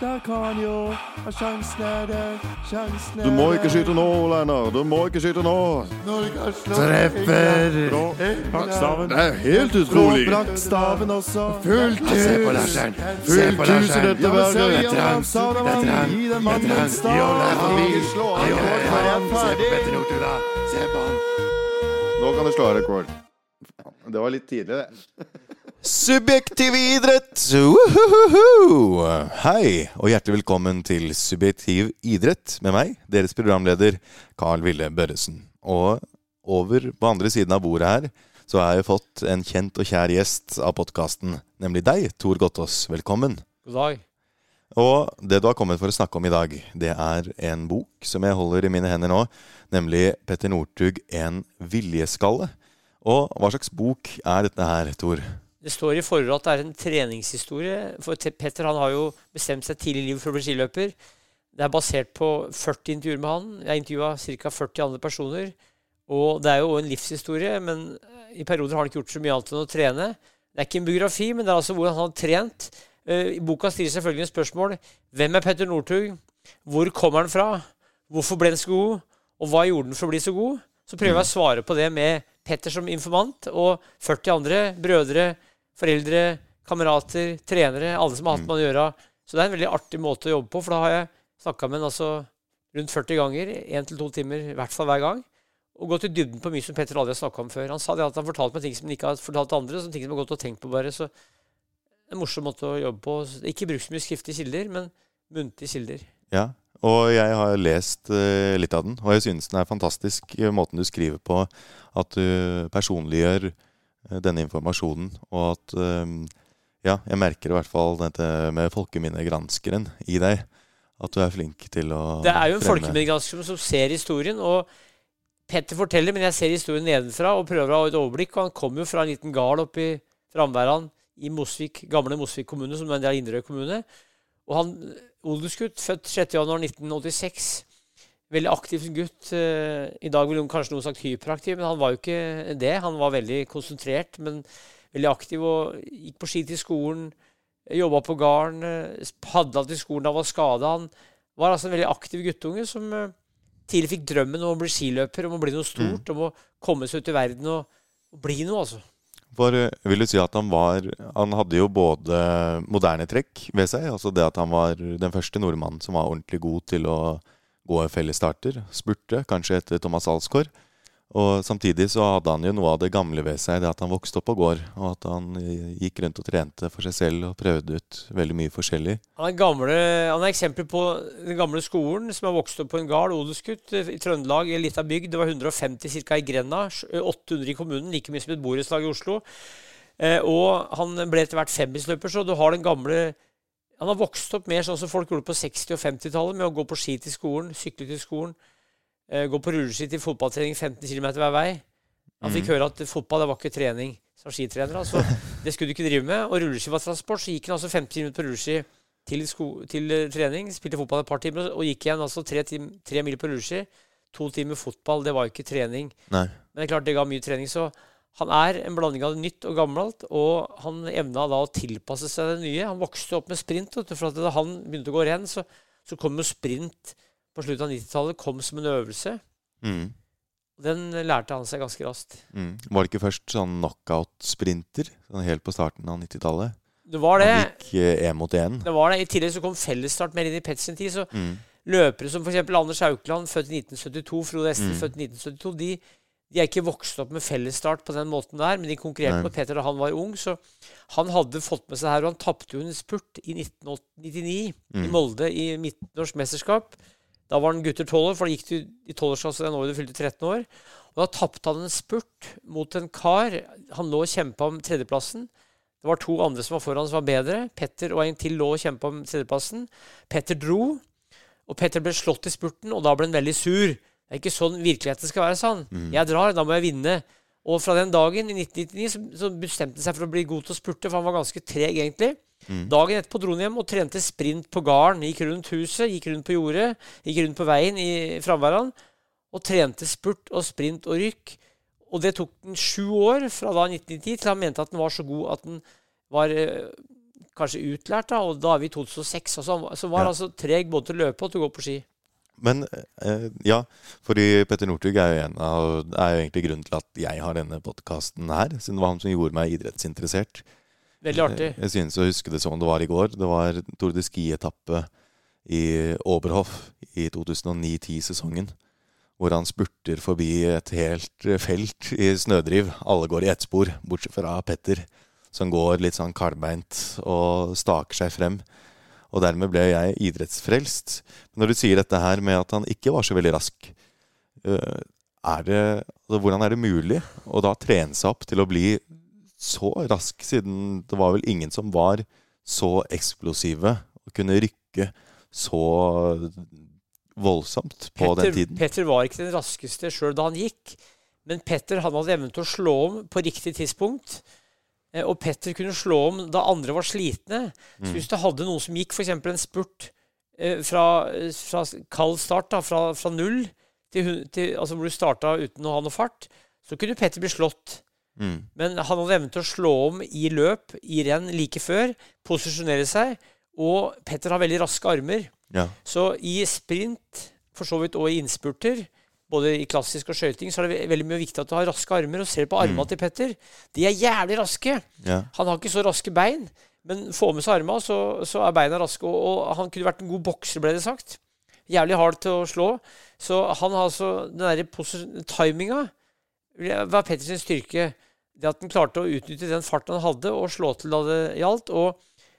Der kan jo Sjansen er der, sjansen er Du må ikke skyte nå, Lennart. Du må ikke skyte nå. Treffer! Brakkstaven. Det er helt utrolig. Blakkstaven også. Fullt hus. Se på Larsen. Fullt hus i dette verket. Det er trangt. Det er trangt. Gi den mannen er ferdig. Nå kan du slå av rekord. Det var litt tidlig, det. Subjektiv idrett! Uhuhuhu. Hei, og hjertelig velkommen til Subjektiv idrett med meg, deres programleder Carl Ville Børresen. Og over på andre siden av bordet her så har jeg fått en kjent og kjær gjest av podkasten, nemlig deg, Tor Gottaas. Velkommen. God dag. Og det du har kommet for å snakke om i dag, det er en bok som jeg holder i mine hender nå, nemlig Petter Northug, En viljeskalle. Og hva slags bok er dette her, Tor? Det står i forordet at det er en treningshistorie. For Petter han har jo bestemt seg tidlig i livet for å bli skiløper. Det er basert på 40 intervjuer med han. Jeg intervjua ca. 40 andre personer. Og det er jo en livshistorie, men i perioder har han ikke gjort så mye annet enn å trene. Det er ikke en biografi, men det er altså hvordan han har trent. Eh, I boka stilles selvfølgelig spørsmål. Hvem er Petter Northug? Hvor kommer han fra? Hvorfor ble han så god? Og hva gjorde han for å bli så god? Så prøver jeg å svare på det med Petter som informant og 40 andre brødre, foreldre, kamerater, trenere, alle som har hatt med han å gjøre. Så det er en veldig artig måte å jobbe på, for da har jeg snakka med han altså rundt 40 ganger, én til to timer i hvert fall hver gang, og gått i dybden på mye som Petter aldri har snakka om før. Han sa det at han fortalte meg ting som han ikke har fortalt andre, som ting som har gått og tenkt på bare. Så det er en morsom måte å jobbe på. Ikke bruk så mye skriftlige kilder, men muntlige kilder. Ja, og jeg har lest eh, litt av den, og jeg synes den er fantastisk, eh, måten du skriver på. At du personliggjør denne informasjonen, og at eh, Ja, jeg merker i hvert fall dette med folkeminnegranskeren i deg. At du er flink til å Det er jo en folkeminnegransker som ser historien. og Petter forteller, men jeg ser historien nedenfra og prøver å ha et overblikk. og Han kommer jo fra en liten gard oppe i Framværan i Mosvik, gamle Mosvik kommune, som er en del av Inderøy kommune. Og han odelsgutt, født 6.1.1986. Veldig aktiv gutt. Eh, I dag ville kanskje noen sagt hyperaktiv, men han var jo ikke det. Han var veldig konsentrert, men veldig aktiv og gikk på ski til skolen. Jobba på gården, eh, padla til skolen da han var skada. Han var altså en veldig aktiv guttunge som eh, tidlig fikk drømmen om å bli skiløper, om å bli noe stort, om å komme seg ut i verden og, og bli noe, altså. For vil du si at han var Han hadde jo både moderne trekk ved seg, altså det at han var den første nordmannen som var ordentlig god til å gå fellesstarter, spurte, kanskje etter Thomas Alsgaard. Og samtidig så hadde han jo noe av det gamle ved seg, det at han vokste opp på gård, og at han eh, gikk rundt og trente for seg selv og prøvde ut veldig mye forskjellig. Han er, gamle, han er eksempel på den gamle skolen som har vokst opp på en gard, odelsgutt, eh, i Trøndelag, i ei lita bygd. Det var 150 ca. i grenda, 800 i kommunen, like mye som et borettslag i Oslo. Eh, og han ble etter hvert femmisløper, så du har den gamle Han har vokst opp mer sånn som folk gjorde på 60- og 50-tallet, med å gå på ski til skolen, sykle til skolen, eh, gå på rulleski til fotballtrening 15 km hver vei. Han fikk høre at fotball det var ikke trening som skitrener. Altså, det skulle du ikke drive med. Og rulleski var transport, så gikk han altså 15 minutter på rulleski til, til eh, trening. Spilte fotball et par timer og gikk igjen altså tre, tim tre mil på rulleski. To timer fotball, det var jo ikke trening. Nei. Men det er klart det ga mye trening. Så han er en blanding av nytt og gammelt, og han evna da å tilpasse seg det nye. Han vokste opp med sprint, for da han begynte å gå renn, så, så kom jo sprint på slutten av 90-tallet kom som en øvelse. Mm. Den lærte han seg ganske raskt. Mm. Var det ikke først sånn knockout-sprinter sånn helt på starten av 90-tallet? Det var det. Han gikk én mot én. Det var det. I tillegg så kom fellesstart mer inn i Pets sin tid. Så Mm. løpere som f.eks. Anders Haukeland, født i 1972, Frode Ester, Mm. født i 1972, de, de er ikke vokst opp med fellesstart på den måten der, men de konkurrerte Nei. med Peter da han var ung, så han hadde fått med seg her, og han tapte jo en spurt i 1999 i Mm. Molde i midtnorsk mesterskap. Da var han gutter 12 år, for da gikk du i 12-årsklasse den året du fylte 13 år. Og da tapte han en spurt mot en kar. Han lå og kjempa om tredjeplassen. Det var to andre som var foran som var bedre. Petter og en til lå og kjempa om tredjeplassen. Petter dro, og Petter ble slått i spurten, og da ble han veldig sur. Det er ikke sånn virkeligheten skal være, sa han. Jeg drar, da må jeg vinne. Og fra den dagen, i 1999, så, så bestemte han seg for å bli god til å spurte, for han var ganske treg egentlig. Dagen etterpå dro han hjem og trente sprint på gården. Gikk rundt huset, gikk rundt på jordet, gikk rundt på veien i framværende, Og trente spurt og sprint og rykk. Og det tok den sju år, fra da 1990 til han mente at den var så god at den var eh, kanskje utlært, da, og da er vi i 2006. Altså, han, så var han Ja. altså treg både til å løpe og til å gå på ski. Men eh, ja, fordi Petter Northug er er jo egentlig grunnen til at jeg har denne podkasten her. Siden det var han som gjorde meg idrettsinteressert. Veldig artig. Eh, Jeg synes å huske det som det var i går. Det var Tour de Ski-etappe i Oberhof i 2009-10-sesongen. Hvor han spurter forbi et helt eh, felt i snødriv. Alle går i ett spor, bortsett fra Petter, som går litt sånn kaldbeint og staker seg frem. Og dermed ble jeg idrettsfrelst. Men når du sier dette her med at han ikke var så veldig rask, er det, altså, hvordan er det mulig å da trene seg opp til å bli så rask, siden det var vel ingen som var så eksplosive og kunne rykke så voldsomt på Petter, den tiden? Petter var ikke den raskeste sjøl da han gikk, men Petter han hadde evnen til å slå om på riktig tidspunkt. Eh, Og Petter kunne slå om da andre var slitne. Så hvis du hadde noen som gikk f.eks. en spurt eh, fra, fra kald start, da, fra, fra null til, til altså hvor du starta uten å ha noe fart, så kunne Petter bli slått. Mm. Men han hadde evnen til å slå om i løp, i renn, like før, posisjonere seg. Og Petter har veldig raske armer. Ja. Så i sprint, for så vidt, og i innspurter, både i klassisk og skøyting, så er det veldig mye viktig at du har raske armer. Og ser på armene Mm. til Petter. De er jævlig raske. ja. Han har ikke så raske bein, men få med seg armene, så, så er beina raske. Og, og han kunne vært en god bokser, ble det sagt. Jævlig hard til å slå. Så han har altså den derre timinga var Petters styrke. Det at han klarte å utnytte den farten han hadde, og slå til da det gjaldt, og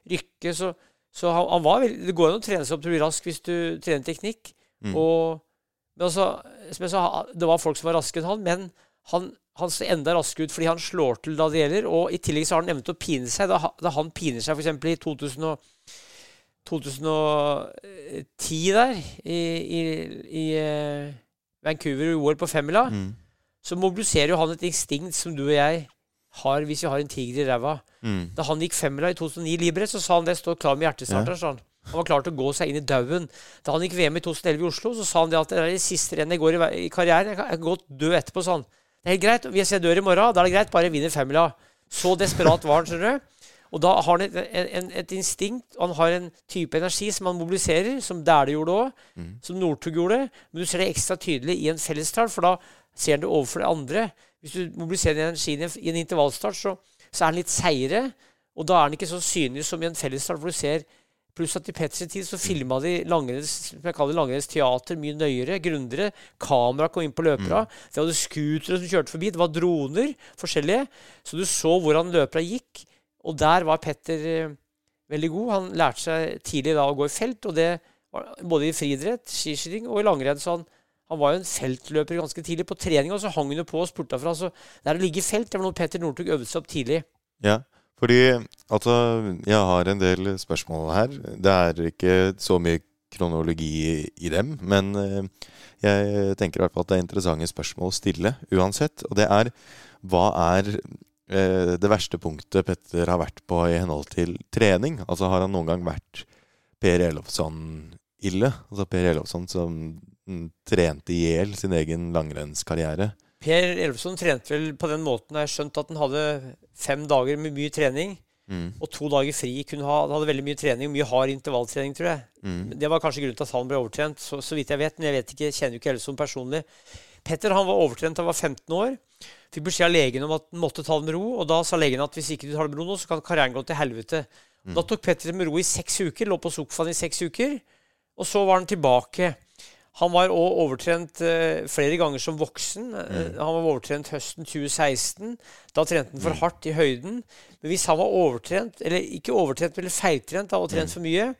rykke. Så, så han, han var veldig Det går an å trene seg opp til å bli rask hvis du trener teknikk. Mm. Og, men altså, det var folk som var raskere enn han, men han, han ser enda raskere ut fordi han slår til da det gjelder. Og i tillegg så har han evnet å pine seg. Da, da han piner seg f.eks. i 2000 og, 2010 der, i, i, i eh, Vancouver i OL på femmila, Mm. så mobiliserer jo han et instinkt som du og jeg har hvis vi har en tiger i ræva. Mm. Da han gikk femmila i 2009 Libre, så sa han det står klar med hjertestarter. Ja. Han Han var klar til å gå seg inn i dauen. Da han gikk VM i 2011 i Oslo, så sa han det at det er det siste rennet jeg går i, karrieren. Jeg kan, godt dø etterpå, sa han. Det er helt greit. Hvis jeg dør i morgen, da er det greit. Bare jeg vinner femmila. Så desperat var han, skjønner du. Og da har han et, en, et instinkt, han har en type energi som han mobiliserer, som Dæhlie gjorde òg, Mm. som Northug gjorde. Men du ser det ekstra tydelig i en fellesstart, for da ser han det overfor det andre. Hvis du mobiliserer energien i en, i en intervallstart, så, så er han litt seigere. Og da er han ikke så synlig som i en fellesstart, hvor du ser Pluss at i Petters tid så filma de langrenns, som jeg kaller langrenns teater mye nøyere, grundigere. Kamera kom inn på løpera. De hadde scootere som kjørte forbi. Det var droner forskjellige. Så du så hvordan løpera gikk. Og der var Petter eh, veldig god. Han lærte seg tidlig da å gå i felt, og det var både i friidrett, skiskyting og i langrenn. Så han, han var jo en feltløper ganske tidlig. På trening og så hang hun jo på og spurta fra. Så det er å ligge i felt det var noe Petter Northug øvde seg opp tidlig. Ja, fordi altså Jeg har en del spørsmål her. Det er ikke så mye kronologi i, dem, men eh, jeg tenker i hvert fall at det er interessante spørsmål å stille uansett. Og det er hva er eh, det verste punktet Petter har vært på i henhold til trening? Altså har han noen gang vært Per Elofsson-ille? Altså Per Elofsson som mm, trente i hjel sin egen langrennskarriere? Per Elvesson trente vel på den måten jeg har skjønt at han hadde fem dager med mye trening Mm, og to dager fri. Kunne ha, han hadde veldig mye trening, mye hard intervalltrening, tror jeg. mm, Det var kanskje grunnen til at han ble overtrent, så, så vidt jeg vet. Men jeg vet ikke, kjenner jo ikke Elvesson personlig. Petter han var overtrent da han var 15 år. Fikk beskjed av legen om at han måtte ta det med ro. Og da sa legen at hvis ikke du tar det med ro nå, så kan karrieren gå til helvete. Da tok Petter det med ro i seks uker. Lå på sofaen i seks uker. Og så var han tilbake. Han var òg overtrent eh, flere ganger som voksen. Eh, Han var overtrent høsten 2016. Da trente han for hardt i høyden. Men hvis han var overtrent, eller ikke overtrent, men feiltrent av å trent for mye,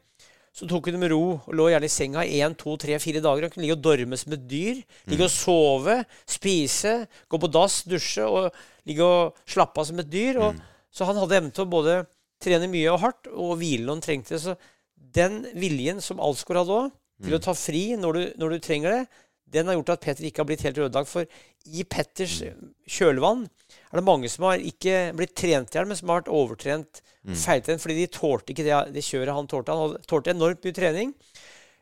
så tok han det med ro og lå gjerne i senga i én, to, tre, fire dager. Han kunne ligge og dorme som et dyr. Ligge og sove, spise, gå på dass, dusje og ligge og slappe av som et dyr. Og, Så han hadde evne til å både trene mye og hardt og hvile når han trengte. Så den viljen som Alsgaard hadde òg, til å ta fri når du, når du trenger det, den har gjort at Petter ikke har blitt helt ødelagt. For i Petters kjølvann er det mange som har ikke blitt trent i hjel, men som har vært overtrent, feiltrent, fordi de tålte ikke det, det kjøret han tålte. Han tålte enormt mye trening,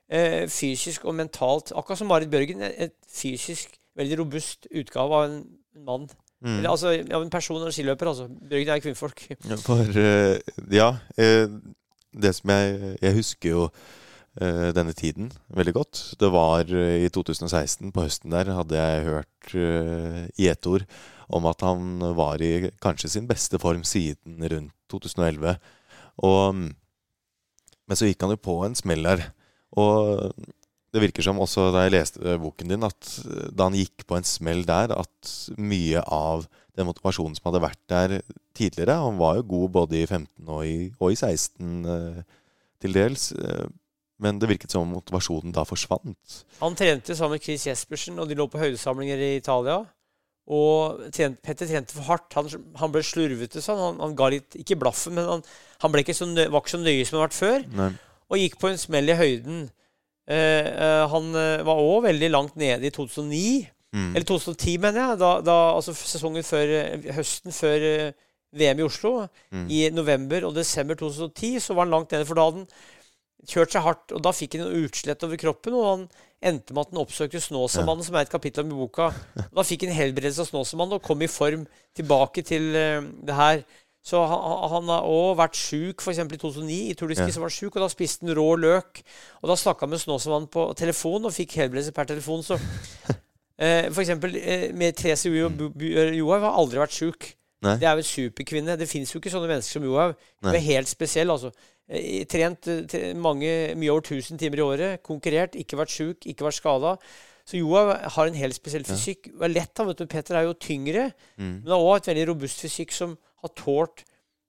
eh, fysisk og mentalt. Akkurat som Marit Bjørgen, et fysisk veldig robust utgave av en, en mann. Mm. Eller altså av en person og en skiløper, altså. Bjørgen er kvinnfolk. For uh, Ja, uh, det som jeg Jeg husker jo denne tiden veldig godt. Det var eh, i 2016, på høsten der, hadde jeg hørt uh, ord om at han var i kanskje sin beste form siden rundt 2011. Og, mm, men så gikk han jo på en smell der. Og det virker som også da jeg leste boken din, at eh, da han gikk på en smell der, at mye av den motivasjonen som hadde vært der tidligere Han var jo god både i 15 og i, og i 16 eh, til dels. eh, men det virket som om motivasjonen da forsvant. Han trente sammen med Chris Jespersen, og de lå på høydesamlinger i Italia. Og trent, Petter trente for hardt. Han, han ble slurvete sånn. Han, han ga litt Ikke blaffen, men han, han ikke så var ikke så nøye som han har vært før. Nei. Og gikk på en smell i høyden. Eh, eh, han eh, var òg veldig langt nede i 2009. Mm. Eller 2010, mener jeg. Da, da, altså sesongen før eh, Høsten før eh, VM i Oslo. Mm. I november og desember 2010 så var han langt nede. For da hadde han kjørt seg hardt, og da fikk han noe utslett over kroppen. Og han endte med at han oppsøkte Snåsamannen, som er et kapittel om i boka. Da fikk han helbredelse av Snåsamannen og kom i form tilbake til uh, det her. Så han, han har òg vært sjuk, f.eks. i 2009. I de Ja. var han sjuk, og da spiste han rå løk. Og da snakka han med Snåsamannen på telefon og fikk helbredelse per telefon. Så uh, eksempel eh, med Therese Johaug har aldri vært sjuk. Det er jo en superkvinne. Det fins jo ikke sånne mennesker som Johaug. Hun er helt spesiell, altså. Eh, Trent eh, mange, mye over 1000 timer i året. Konkurrert, ikke vært sjuk, ikke vært skada. Så Johaug har en helt spesiell fysikk. Det er lett, han, vet du. Peter er jo tyngre, Mm. men har òg et veldig robust fysikk som har tålt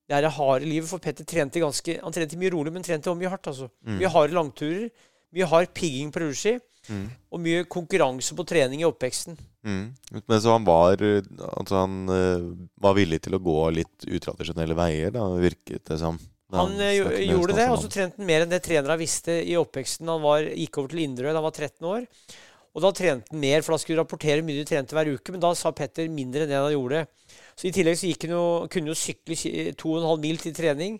det her harde livet. For Petter trente ganske Han trente mye rolig, men trente også mye hardt. altså. Mm. Mye harde langturer. Mye hard pigging på rulleski. Mm. Og mye konkurranse på trening i oppveksten. Mm. Men så han var eh, Altså han var villig til å gå litt utradisjonelle veier, da, virket det som. Da Han eh, gjorde det, og så trente han mer enn det trenere visste i oppveksten. Han var, gikk over til Inderøy da han var 13 år. Og da trente han mer, for da skulle du rapportere mye de trente hver uke. Men da sa Petter mindre enn det han gjorde. Så i tillegg så han jo, kunne han jo sykle ki- 2,5 mil til trening.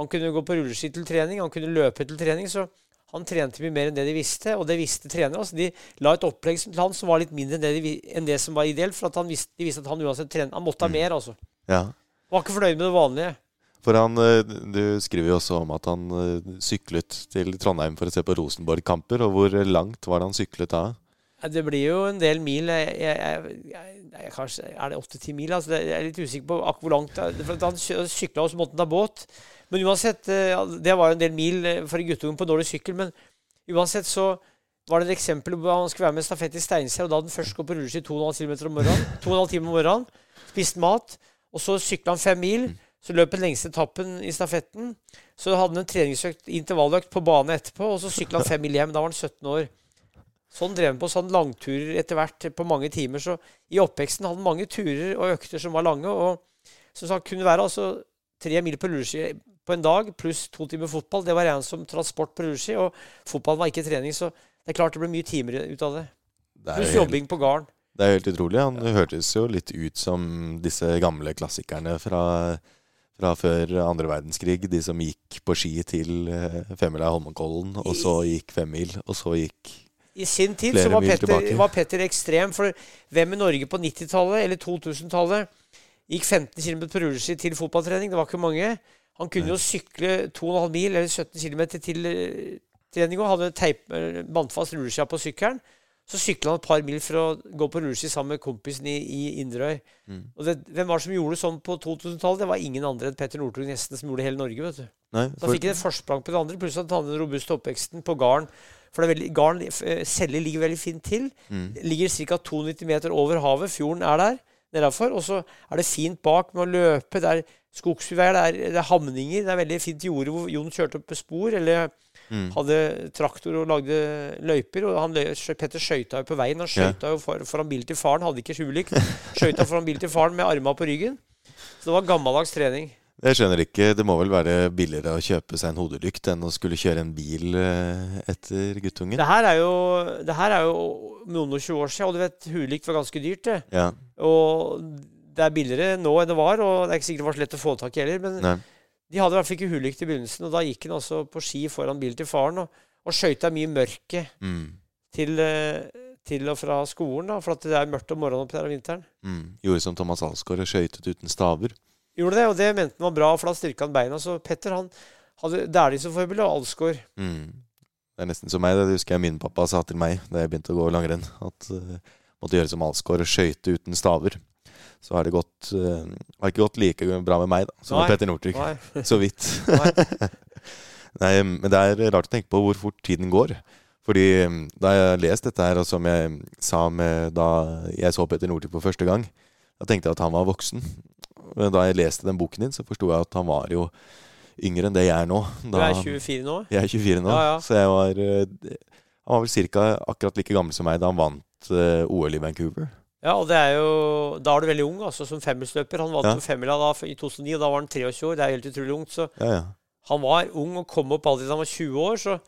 Han kunne gå på rulleski til trening, han kunne løpe til trening. Så han trente mye mer enn det de visste, og det visste trenere. Altså de la et opplegg til han som var litt mindre enn det, de, enn det som var ideelt. For at han visste, de visste at han uansett trente. Han måtte ha mer, altså. Ja. Var ikke fornøyd med det vanlige. For han, eh, Du skriver jo også om at han eh, syklet til Trondheim for å se på Rosenborg-kamper. Og hvor langt var det han syklet da? Det blir jo en del mil. Jeg, jeg, jeg, kanskje, er det åtte-ti mil? Altså, jeg er litt usikker på akkurat hvor langt er. For Han sykla og så måtte han ta båt. Men uansett, eh, det var jo en del mil eh, for en guttunge på dårlig sykkel. Men uansett så var det et eksempel hvor han skulle være med stafett i Steinkjer. Og da hadde han først gått på rulleski 2,5 km om morgenen. 2,5 timer om morgenen. Spist mat. Og så sykla han fem mil. Så løp den lengste etappen i stafetten. Så hadde han en treningsøkt, intervalløkt på bane etterpå. Og så sykla han fem mil hjem. Da var han 17 år. Sånn drev han på. Så hadde han langturer etter hvert på mange timer. Så i oppveksten hadde han mange turer og økter som var lange. Og som sagt kunne være altså tre mil på rulleski på en dag pluss to timer fotball. Det var regnet som transport på rulleski, og fotballen var ikke trening. Så det er klart det ble mye timer ut av det. Det Pluss jobbing på gården. det er helt utrolig. Han hørtes jo litt ut som disse gamle klassikerne fra, fra før andre verdenskrig. De som gikk på ski til eh, femmila Holmenkollen, og så gikk femmil, og så gikk I sin tid Flere så var Petter, var Petter ekstrem. For hvem i Norge på 90-tallet eller 2000-tallet gikk 15 km på rulleski til fotballtrening? Det var ikke mange. Han kunne jo sykle 2,5 mil eller 17 km til eh, trening og hadde teip, eh, bandfast rulleskia på sykkelen. Så sykla han et par mil for å gå på rulleski sammen med kompisen i, i Inderøy. Mm. Og det, hvem var det som gjorde sånn på 2000-tallet? Det var ingen andre enn Petter Northug nesten som gjorde hele Norge. vet du. Nei, for... Da fikk et forsprang på det andre, pluss at han hadde den robuste oppveksten på garden. For det veldig, garden, eh, Selje ligger veldig fint til. Mm. Ligger ca. 92 meter over havet. Fjorden er der nedafor. Og så er det fint bak med å løpe. Det er skogsveier, det er, det er hamninger. Det er veldig fint jorde hvor Jon kjørte opp på spor. Eller Mm. hadde traktor og lagde løyper. Og han, Petter skøyta jo på veien. Han skøyta jo for, foran bilen til faren. Hadde ikke sjulikt. Skøyta foran bilen til faren med armene på ryggen. Så det var gammeldags trening. Jeg skjønner ikke. Det må vel være billigere å kjøpe seg en hodelykt enn å skulle kjøre en bil eh, etter guttungen? Det her er jo, det her er jo noen og 20 år siden, og du vet, hulikt var ganske dyrt, det. Ja. Og det er billigere nå enn det var, og det er ikke sikkert det var så lett å få tak i heller. Men Nei. De hadde i hvert fall ikke ulykt i begynnelsen, og da gikk han altså på ski foran bilen til faren og, og skøyta mye mørke mørket Mm. til, eh, til og fra skolen, da, for at det er mørkt om morgenen opp der om vinteren. Mm. Gjorde som Thomas Alsgaard og skøytet uten staver. Gjorde det, og det mente han var bra, for da styrka han beina. Så Petter han hadde Dæhlie som forbilde, og Alsgaard. Mm. Det er nesten som meg. Det husker jeg min pappa sa til meg da jeg begynte å gå langrenn. At uh, måtte gjøre som Alsgaard og skøyte uten staver. Så har det gått uh, Har ikke gått like bra med meg da, som med Petter Northug. Så vidt. Nei. Nei, men det er rart å tenke på hvor fort tiden går. Fordi mm, da jeg leste dette her, og som jeg sa med da jeg så Petter Northug for første gang, da tenkte jeg at han var voksen. Men da jeg leste den boken din, så forsto jeg at han var jo yngre enn det jeg er nå. Du er 24 nå? Jeg er 24 nå, Ja, ja. så jeg var eh, Han var vel ca. akkurat like gammel som meg da han vant uh, OL i Vancouver. Ja, og det er jo Da er du veldig ung, altså, som femmilsløper. Han vant Ja. femmila da i 2009, og da var han 23 år. Det er helt utrolig ungt. Så Ja, ja. han var ung og kom opp alltid da han var 20 år, så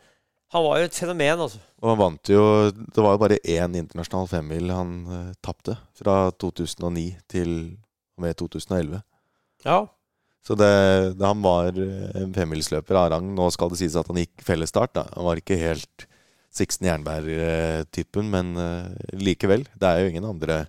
han var jo et fenomen, altså. Og han vant jo Det var jo bare én internasjonal femmil han uh, tapte. Fra 2009 til og med 2011. Ja. Så det, det, han var eh, en femmilsløper av rang. Nå skal det sies at han gikk fellesstart. Da. Han var ikke helt Sixten Jernberg-typen, men eh, likevel. Det er jo ingen andre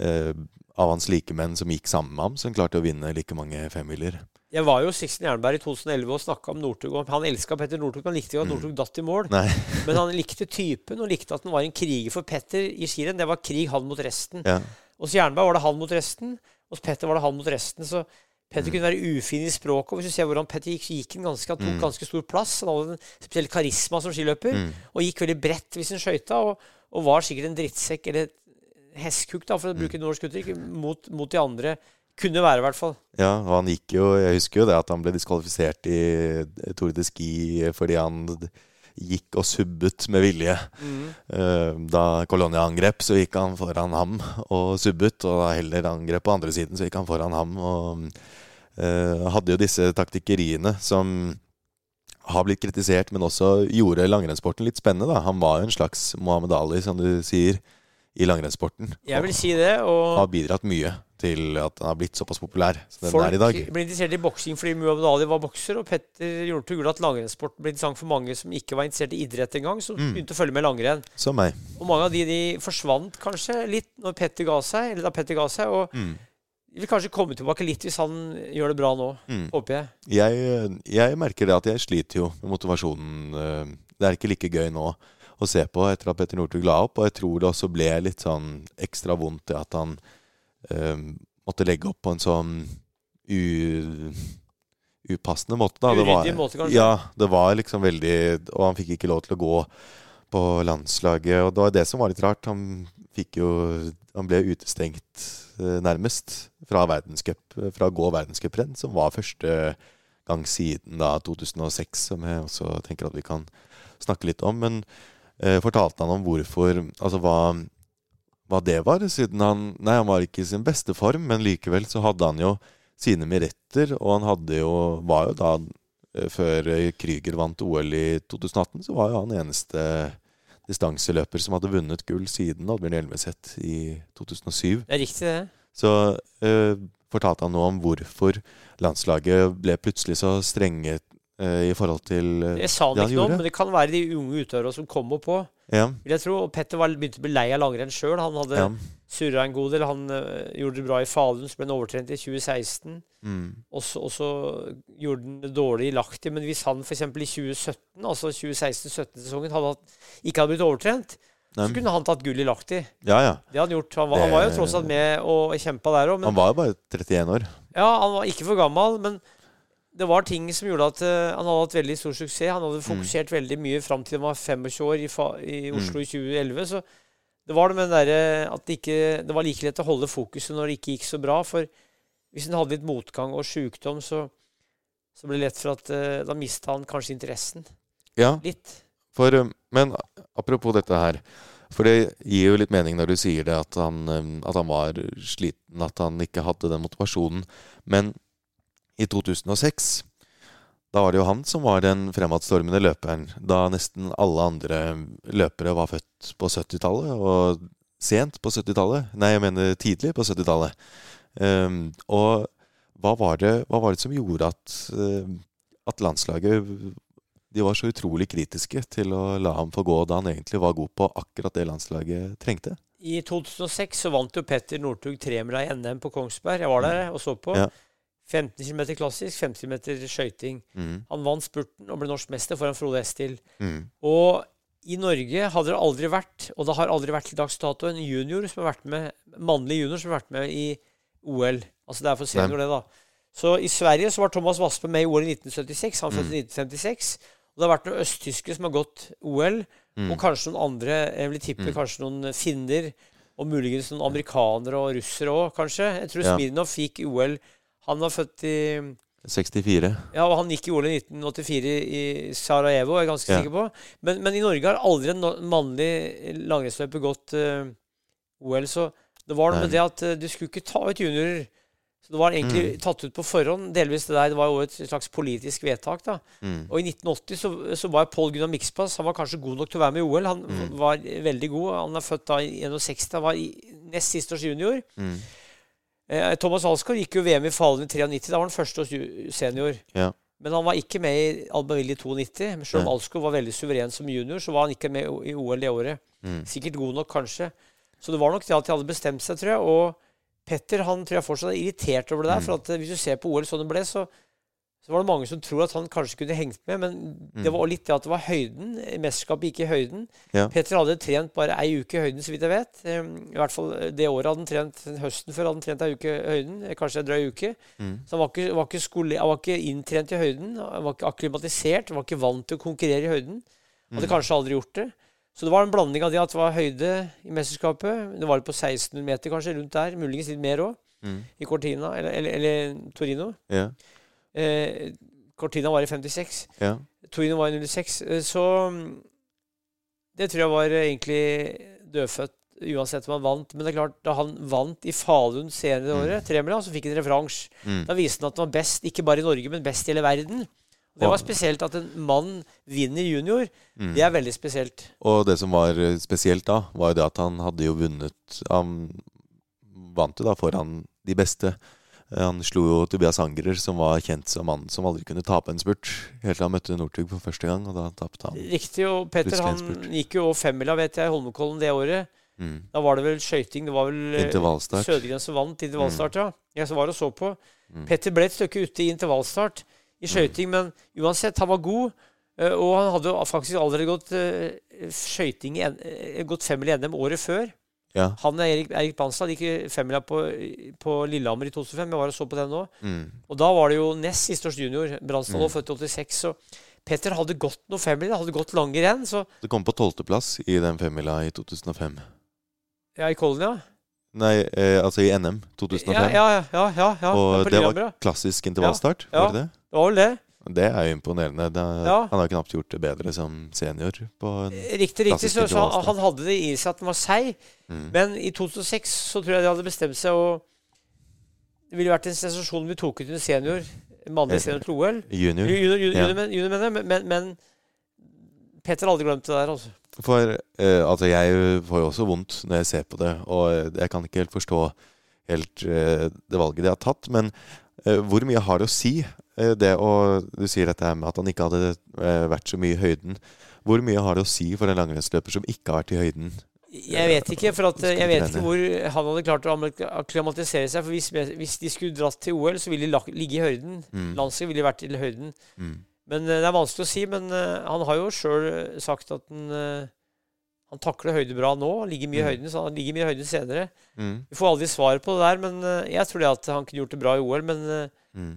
eh, av hans likemenn som gikk sammen med ham, som klarte å vinne like mange femmiler. Jeg var jo Sixten Jernberg i 2011 og snakka om Northug. Han elska Petter Northug. Han likte jo at Mm. Northug datt i mål. Men han likte typen og likte at han var en kriger. For Petter i skirenn, det var krig han mot resten. Ja. Hos Jernberg var det han mot resten. Hos Petter var det han mot resten. Så Petter Mm. kunne være ufin i språket. Og hvis du ser hvordan Petter gikk, så gikk han ganske, han tok Mm. ganske stor plass. Han hadde en spesiell karisma som skiløper. Mm. Og gikk veldig bredt hvis han skøyta. Og, og var sikkert en drittsekk eller hestkuk, da, for å Mm. bruke norsk uttrykk, mot, mot de andre. Kunne være, i hvert fall. Ja, og han gikk jo Jeg husker jo det at han ble diskvalifisert i Tour de Ski fordi han gikk og subbet med vilje. Mm. Da Colonia angrep, så gikk han foran ham og subbet. Og da heller angrep på andre siden, så gikk han foran ham. Og eh, hadde jo disse taktikkeriene som har blitt kritisert, men også gjorde langrennssporten litt spennende. da Han var jo en slags Mohammed Ali, som du sier, i langrennssporten. Jeg vil si det. Og har bidratt mye til at han har blitt såpass populær som den folk er i dag. Folk ble interessert i boksing fordi Muhammad Ali var bokser, og Petter Northug gjorde at langrennssporten ble interessant for mange som ikke var interessert i idrett engang, som Mm. begynte å følge med langrenn. Som meg. Og mange av de, de forsvant kanskje litt når Petter ga seg, eller da Petter ga seg. Og Mm. vil kanskje komme tilbake litt hvis han gjør det bra nå, Mm. håper jeg. Jeg, jeg merker det at jeg sliter jo med motivasjonen. eh, Det er ikke like gøy nå å se på etter at Petter Northug la opp. Og jeg tror det også ble litt sånn ekstra vondt det at han eh, måtte legge opp på en sånn u, upassende måte. Da. Det var, Uryddig måte, kanskje? Ja, det var liksom veldig Og han fikk ikke lov til å gå på landslaget. Og det var det som var litt rart. Han fikk jo Han ble utestengt eh, nærmest fra verdenscup, fra å gå verdenscuprenn, som var første gang siden da 2006, som jeg også tenker at vi kan snakke litt om. Men fortalte han om hvorfor Altså hva, hva det var, siden han Nei, han var ikke i sin beste form, men likevel så hadde han jo sine meretter, og han hadde jo Var jo da eh, Før eh, Krüger vant OL i 2018, så var jo han eneste distanseløper som hadde vunnet gull siden Oddbjørn Hjelmeset i 2007. Det er riktig, det. Så eh, fortalte han noe om hvorfor landslaget ble plutselig så strenge eh, i forhold til eh, Det sa han det han ikke noe om, men det kan være de unge utøverne som kommer på. Ja, Vil jeg tro. Og Petter var, begynte å bli lei av langrenn sjøl. Han hadde ja. surra en god del. Han uh, gjorde det bra i Falun, så ble han overtrent i 2016. Mm, Og så, gjorde han det dårlig i Lahti. Men hvis han f.eks. i 2017, altså 2016-17-sesongen, hadde hatt, ikke hadde blitt overtrent, så kunne han tatt gull i Lahti. ja, ja. Det hadde han gjort. Han var, han var jo tross alt med og kjempa der òg. Men Han var jo bare 31 år. ja, han var ikke for gammel. Men det var ting som gjorde at uh, han hadde hatt veldig stor suksess. Han hadde fokusert veldig mye fram til han var 25 år i, i Oslo i 2011. Så det var det med den derre at det ikke Det var like lett å holde fokuset når det ikke gikk så bra. For hvis han hadde litt motgang og sjukdom, så, så ble det lett for at uh, da mista han kanskje interessen. Ja, Litt. for, eh, men apropos dette her. For det gir jo litt mening når du sier det, at han, at han var sliten, at han ikke hadde den motivasjonen. Men i 2006 da var det jo han som var den fremadstormende løperen. Da nesten alle andre løpere var født på 70-tallet, og sent på 70-tallet. Nei, jeg mener tidlig på 70-tallet. Um, og hva var, det, hva var det som gjorde at, eh, at landslaget de var så utrolig kritiske til å la ham få gå da han egentlig var god på akkurat det landslaget trengte. I 2006 så vant jo Petter Northug tremila i NM på Kongsberg. Jeg var der og så på. Ja. 15 km klassisk, 50 km skøyting. Mm. Han vant spurten og ble norsk mester foran Frode Estil. Mm. Og i Norge hadde det aldri vært, og det har aldri vært til dags dato, en junior som har vært med, mannlig junior som har vært med i OL. Altså det er for senior, det, da. Så i Sverige så var Thomas Waspe med i OL i 1976. Han fødte i 1956. Og det har vært noen østtyskere som har gått OL, Mm. og kanskje noen andre. Jeg vil tippe kanskje noen finner, og muligens noen amerikanere og russere òg, kanskje. Jeg tror Ja. Smirnov fikk OL Han var født i 64. ja, og han gikk i OL i 1984 i Sarajevo, er jeg ganske Ja. sikker på. Men, men i Norge har aldri en mannlig langrennsløper gått uh, OL, så det var noe med det at uh, du skulle ikke ta ut juniorer. Så det var egentlig Mm. tatt ut på forhånd. Delvis det der, det var jo et slags politisk vedtak, da. Mm. Og i 1980 så, så var Pål Gunnar Mikspass Han var kanskje god nok til å være med i OL. Han Mm. var veldig god. Han er født da i 61. Han var i, nest siste års junior. Mm. Eh, Thomas Alsgaard gikk jo VM i Falun i 93. Da var han første senior. Ja. Men han var ikke med i Albaville i 92. Men selv om ja. Alsgaard var veldig suveren som junior, så var han ikke med i OL det året. Mm. Sikkert god nok, kanskje. Så det var nok det at de hadde bestemt seg, tror jeg. Og Petter han tror jeg fortsatt er irritert over det der. Mm. For at eh, hvis du ser på OL sånn det ble, så, så var det mange som tror at han kanskje kunne hengt med. Men det Mm. var litt det at det var høyden. Mesterskapet gikk i høyden. Ja. Petter hadde trent bare ei uke i høyden, så vidt jeg vet. I hvert fall eh, det året hadde han trent høsten før hadde han trent ei uke i høyden. eh, Kanskje en drøy uke. Mm. Så han var ikke, var, ikke skole, han var ikke inntrent i høyden. Han var ikke akklimatisert. Han var ikke vant til å konkurrere i høyden. Hadde Mm. kanskje aldri gjort det. Så det var en blanding av det at det var høyde i mesterskapet. Det var på 1600 meter, kanskje, rundt der. Muligens litt mer òg. Mm. I Cortina, eller, eller, eller Torino. Ja. Eh, Cortina var i 56. ja. Torino var i 06. eh, Så mm, det tror jeg var eh, egentlig dødfødt uansett om han vant. Men det er klart, da han vant i Falun senere det Mm. året, tremila, så fikk han referanse. Mm. Da viste han at han var best, ikke bare i Norge, men best i hele verden. Og det var spesielt at en mann vinner junior. Mm. Det er veldig spesielt. Og det som var eh, spesielt da, var jo det at han hadde jo vunnet Han vant jo da foran de beste. Han slo jo Tobias Angerer, som var kjent som mannen som aldri kunne tape en spurt. Helt til han møtte Northug for første gang, og da tapte han. Riktig. Og Petter han gikk jo femmila, vet jeg, i Holmenkollen det året. Mm. Da var det vel skøyting. Det var vel eh, Intervallstart. Sødegren som vant intervallstart, ja. Jeg som var og så på. Mm. Petter ble et stykke ute i intervallstart i skøyting, men uansett, han var god. eh, Og han hadde faktisk allerede gått eh, skøyting gått femmil i NM året før. Ja. Han og Erik, Erik Banstad gikk femmila på, på Lillehammer i 2005. Jeg var og så på den nå. Mm. Og da var det jo nest siste års junior. Bransdal Mm. født i 86. Så Petter hadde gått noe femmila, hadde gått lange renn. Så Det kom på tolvteplass i den femmila i 2005. ja, i Kollen, ja. Nei, eh, altså i NM 2005. Ja, ja, ja. ja, ja. Og det var klassisk intervallstart, Ja. var det det? Det var vel det. Det er jo imponerende. Det, Ja. Han har knapt gjort det bedre som senior. På en, Riktig, riktig. Så, så han, han hadde det i seg at han var seig. mm. Men i 2006 så tror jeg de hadde bestemt seg å Det ville vært en sensasjon om vi tok ut en senior, en mannlig Eh, senior til OL. Junior. Junior, junior, Ja. junior, men, junior mener men, men Petter har aldri glemt det der, altså. For eh, altså jeg får jo også vondt når jeg ser på det, og jeg kan ikke helt forstå helt eh, det valget de har tatt. Men eh, hvor mye har det å si, eh, det å Du sier dette med at han ikke hadde eh, vært så mye i høyden. Hvor mye har det å si for en langrennsløper som ikke har vært i høyden? Jeg vet ikke, for at, eh, jeg vet ikke hvor han hadde klart å akklimatisere seg. For hvis, hvis de skulle dratt til OL, så ville de ligge i høyden. Mm. Landslaget ville vært i høyden. Mm. Men eh, det er vanskelig å si. Men eh, han har jo sjøl sagt at han, eh, han takler høyde bra nå. Ligger mye i Mm. høyden, så han ligger mye i høyden senere. Mm. Vi får aldri svar på det der, men eh, jeg tror det at han kunne gjort det bra i OL. Men eh, Mm.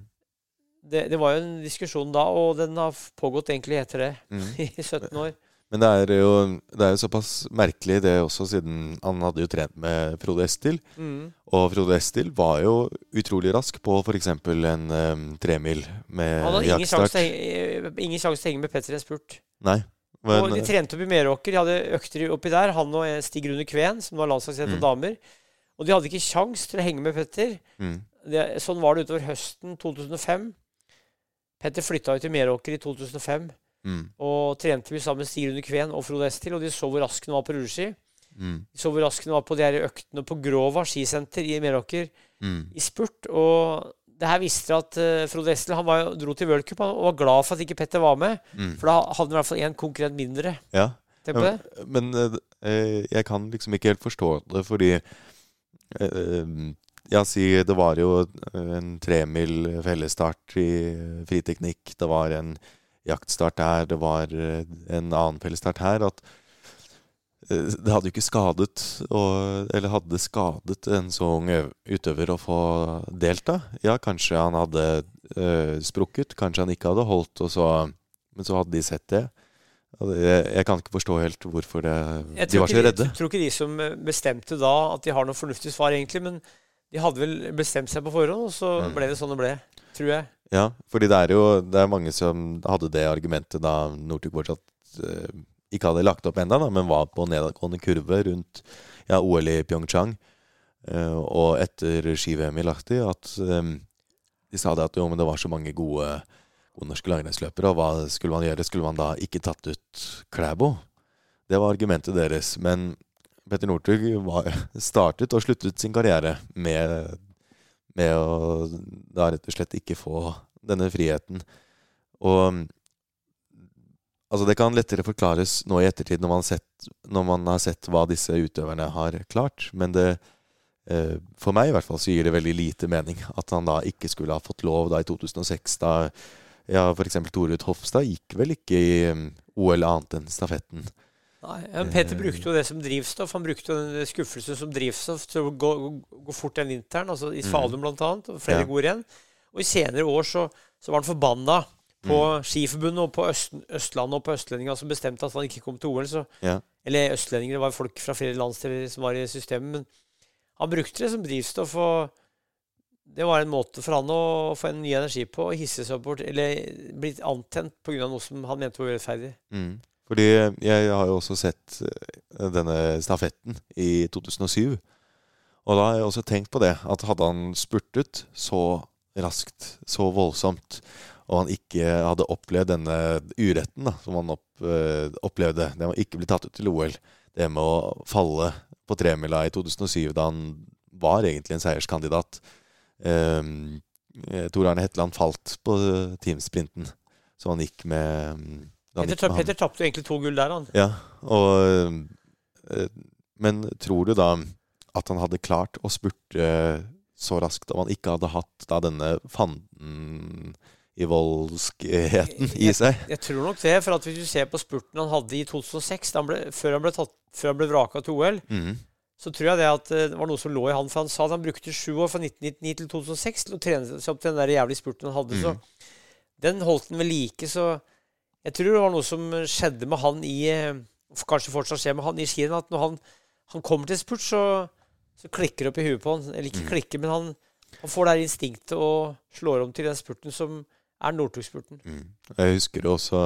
Det, det var jo en diskusjon da, og den har pågått egentlig etter det. Mm. I 17 år. Men det er, jo, det er jo såpass merkelig det også, siden han hadde jo trent med Frode Estil. Mm. Og Frode Estil var jo utrolig rask på f.eks. en um, tremil med Han hadde ingen jaktstart. sjanse til å henge- ingen sjanse til å henge med Petter i en spurt. Nei. Men, og de trente opp i Meråker. De hadde økter oppi der. Han og Stig Rune Kveen, som var landslagsleder for Mm. damer. Og de hadde ikke sjans til å henge med Petter. mm, Det, sånn var det utover høsten 2005. Petter flytta jo til Meråker i 2005 mm, og trente mye sammen med Stig Rune Kveen og Frode Estil. Og de så hvor rask han var på rulleski. mm, De så hvor rask han var på de her øktene på Grova skisenter i Meråker mm, i spurt. Og det her visste at uh, Frode Estil han var, dro til World Cup og var glad for at ikke Petter var med. Mm. For da hadde han i hvert fall én konkurrent mindre. Ja. Tenk på det. Men eh, jeg kan liksom ikke helt forstå det, fordi eh, Ja, si det var jo en tremil fellesstart i friteknikk. Det var en jaktstart der, det var eh, en annen fellesstart her. At eh, det hadde jo ikke skadet og, Eller hadde skadet en så ung utøver å få delta. Ja, kanskje han hadde eh, sprukket, kanskje han ikke hadde holdt, og så, men så hadde de sett det. Og jeg kan ikke forstå helt hvorfor det, de var så redde. Jeg tror ikke de som eh, bestemte da, at de har noe fornuftig svar, egentlig. Men de hadde vel bestemt seg på forhånd, og så Mm. ble det sånn det ble. Tror jeg. Ja, fordi det er jo det er mange som hadde det argumentet da Northug fortsatt eh, ikke hadde lagt opp ennå, men var på nedadgående kurve rundt ja, OL i Pyeongchang eh, og etter ski-VM i Lahti, at eh, de sa det at jo, men det var så mange gode, gode norske langrennsløpere, og hva skulle man gjøre? Skulle man da ikke tatt ut Klæbo? Det var argumentet deres. Men Petter Northug startet og sluttet sin karriere med med å da rett og slett ikke få denne friheten. Og altså det kan lettere forklares nå i ettertid når man, sett, når man har sett hva disse utøverne har klart. Men det, eh, for meg i hvert fall så gir det veldig lite mening at han da ikke skulle ha fått lov da i 2006. Da ja, f.eks. Torud Hofstad gikk vel ikke i um, OL annet enn stafetten. Nei, Peter brukte jo det som drivstoff. Han brukte jo den skuffelsen som drivstoff til å gå, gå, fort den vinteren. Altså I Falun blant annet, og flere Ja. gode renn. Og i senere år så, så var han forbanna på Mm. Skiforbundet og på Øst, Østlandet og på Østlendinga som bestemte at han ikke kom til OL. Så, Ja. eller østlendinger, det var folk fra flere landsdeler som var i systemet. Men han brukte det som drivstoff, og det var en måte for han å få en ny energi på. Å hisse seg opp bort, eller blitt antent pga. noe som han mente var urettferdig. Mm. Fordi jeg har jo også sett eh, denne stafetten i 2007. Og da har jeg også tenkt på det, at hadde han spurtet så raskt, så voldsomt, og han ikke hadde opplevd denne uretten da, som han opp, øh, opplevde, det med å ikke bli tatt ut til OL, det med å falle på tremila i 2007 da han var egentlig en seierskandidat um, Tor Arne Hetland falt på teamsprinten, så han gikk med han Petter. Petter tapte egentlig to gull der, han. Ja, og eh, Men tror du da at han hadde klart å spurte så raskt om han ikke hadde hatt da denne fanden i voldskheten i seg? Jeg tror nok det, for at hvis du ser på spurten han hadde i 2006, da han ble, før, han ble tatt, før han ble vraka til OL, Mhm. så tror jeg det at eh, det var noe som lå i han. For han sa at han brukte sju år fra 1999 til 2006 til å trene seg opp til den der jævlige spurten han hadde. Mhm. Så den holdt han ved like. Så jeg tror det var noe som skjedde med han i eh, Kanskje fortsatt skjer med han i skien, At når han, han kommer til spurt, så, så klikker det opp i huet på han. Eller ikke Mhm. klikker, men han, han får det her instinktet og slår om til den spurten som er Northug-spurten. Mm. Jeg husker også,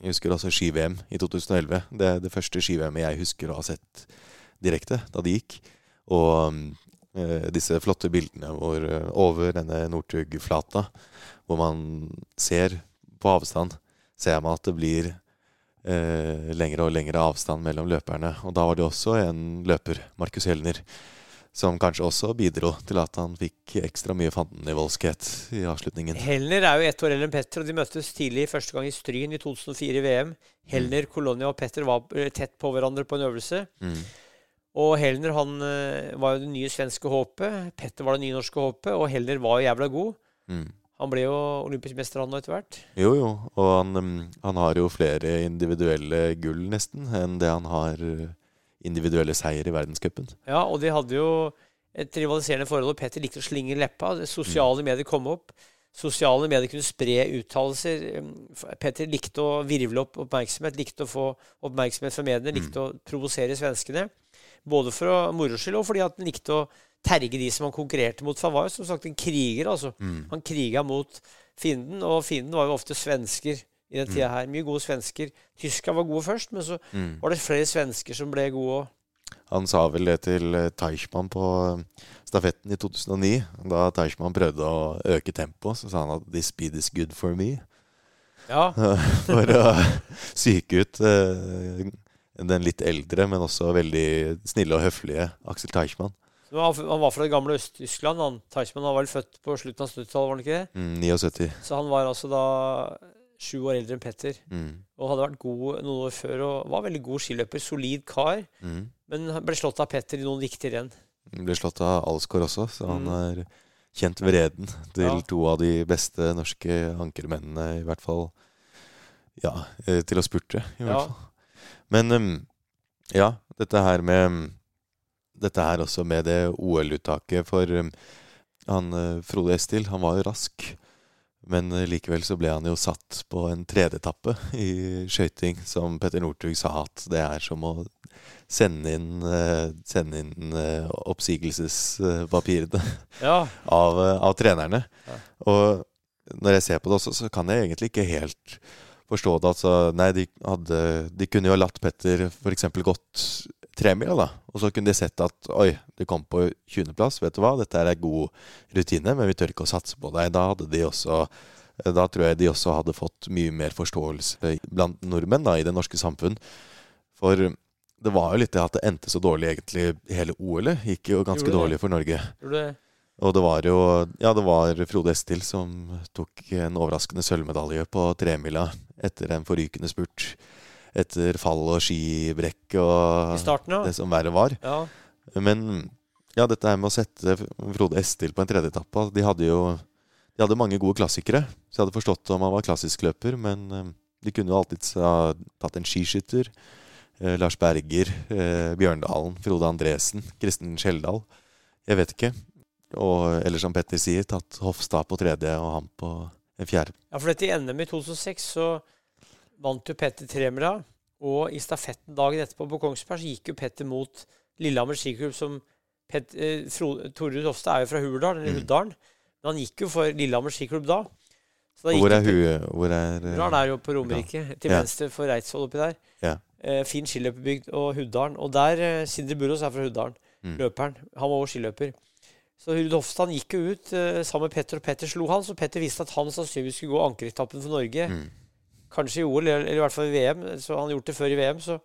jeg husker også ski-VM i 2011. Det er det første ski-VM-et jeg husker å ha sett direkte da det gikk. Og øh, disse flotte bildene hvor, eh, over denne Northug-flata, hvor man ser på avstand, ser man at det blir eh, lengre og lengre avstand mellom løperne. Og da var det også en løper, Markus Helner, som kanskje også bidro til at han fikk ekstra mye fandenivoldskhet i avslutningen. Helner er jo ett år eldre enn Petter, og de møttes tidlig første gang i Stryn i 2004 i VM. Helner, Kolonia og Petter var eh, tett på hverandre på en øvelse. Mm. Og Helner han eh, var jo det nye svenske håpet. Petter var det nye norske håpet, og Helner var jo jævla god. Mm. Han ble jo olympisk mester han nå etter hvert. Jo, jo. Og han, mm, han har jo flere individuelle gull, nesten, enn det han har uh, individuelle seier i verdenscupen. Ja, og de hadde jo et rivaliserende forhold, og Petter likte å slinge leppa. Sosiale Sosiale medier kom opp. Sosiale medier kunne spre uttalelser. Um, Petter likte å virvle opp oppmerksomhet, likte å få oppmerksomhet fra mediene, likte å provosere svenskene. Både for moro skyld og fordi at han likte å terge de som han konkurrerte mot. For han var jo som sagt en kriger, altså. Han kriga mot fienden, og fienden var jo ofte svensker i den tida her. Mye gode svensker. Tyskerne var gode først, men så Mm. var det flere svensker som ble gode òg. Han sa vel det til eh, Teichmann på eh, stafetten i 2009. Da Teichmann prøvde å øke tempoet, så sa han at 'this speed is good for me'. Ja. For å psyke ut eh, den litt eldre, men også veldig snille og høflige Aksel Teichmann. Han var fra det gamle Øst-Tyskland. han. Teichmann var vel født på slutten av 70-tallet, var han ikke det? Mm, 79. Så han var altså da sju år eldre enn Petter. Mm. Og hadde vært god noen år før og var veldig god skiløper. Solid kar. Mm. Men ble slått av Petter i noen viktige renn. Ble slått av Alsgaard også, så han Mm. er kjent vreden til Ja. to av de beste norske ankermennene, i hvert fall. Ja, eh, til å spurte, i hvert Ja. fall. Men em, ja, dette her med Dette her også med det OL-uttaket for han eh, Frode Estil, han var jo rask. Men eh, likevel så ble han jo satt på en tredjeetappe i skøyting, som Petter Northug sa at det er som å sende inn, eh, sende inn oppsigelsespapirene Ja. av, av trenerne. Ja. Og når jeg ser på det også, så kan jeg egentlig ikke helt forstå det. Altså, nei, de, hadde, de kunne jo ha latt Petter f.eks. gått tremila, da. Og så kunne de sett at oi, du kom på 20.-plass. Vet du hva, dette er god rutine, men vi tør ikke å satse på deg. Da hadde de også da tror jeg de også hadde fått mye mer forståelse blant nordmenn da, i det norske samfunn. For det var jo litt det at det endte så dårlig egentlig hele OL-et. Gikk jo ganske Gjorde dårlig for Norge. Det? Og det var jo Ja, det var Frode Estil som tok en overraskende sølvmedalje på tremila etter en forrykende spurt. Etter fall og skibrekk og starten, ja. det som verre var. ja. Men ja, dette her med å sette Frode Estil på en tredjeetappe De hadde jo de hadde mange gode klassikere, så jeg hadde forstått om han var klassisk løper, Men eh, de kunne jo alltids ha tatt en skiskytter. Eh, Lars Berger, eh, Bjørndalen, Frode Andresen, Kristen Skjeldal. Jeg vet ikke. Og, eller som Petter sier, tatt Hofstad på tredje og han på en fjerde. Ja, for dette i NM i 2006 så vant jo Petter Tremla. Og i stafetten dagen etterpå på Kongsberg så gikk jo Petter mot Lillehammer skiklubb, som Pet, eh, Torjud Hofstad er jo fra Hurdal, eller Mm. Huddalen. Men han gikk jo for Lillehammer skiklubb da. Så da hvor er hun? Pet- Hvor er eh, Hurdal er jo på Romerike, til Ja. venstre for Reidsvoll oppi der. Ja. Eh, fin skiløperbygd og Huddalen. Og der eh, Sindre Burås er fra Huddalen. Mm. Løperen. Han var også skiløper. Så Ruud Hofstad gikk jo ut eh, sammen med Petter, og Petter slo han. Så Petter visste at han sannsynligvis skulle gå ankeretappen for Norge. Mm. Kanskje i OL, eller, i hvert fall i VM. Så han har gjort det før i VM. Så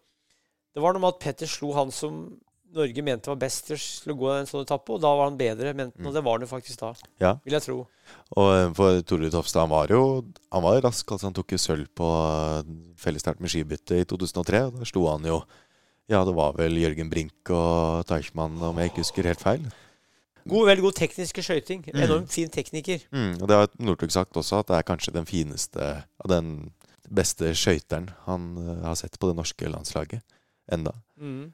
det var noe med at Petter slo han som Norge mente var best til å- gå en sånn etappe, og da var han bedre, han. Og det var han jo faktisk da. Ja. Vil jeg tro. Og eh, for Tore Tofstad, han var jo han var rask. altså Han tok jo sølv på eh, fellesstart med skibytte i 2003. og Da slo han jo Ja, det var vel Jørgen Brink og Teichmann, om jeg ikke husker helt feil. God, veldig god tekniske skøyting. Mm. Enormt fin tekniker. Mm, og det har Northug sagt også, at det er kanskje den fineste av den beste skøyteren han eh, har sett på det norske landslaget enda. Mm.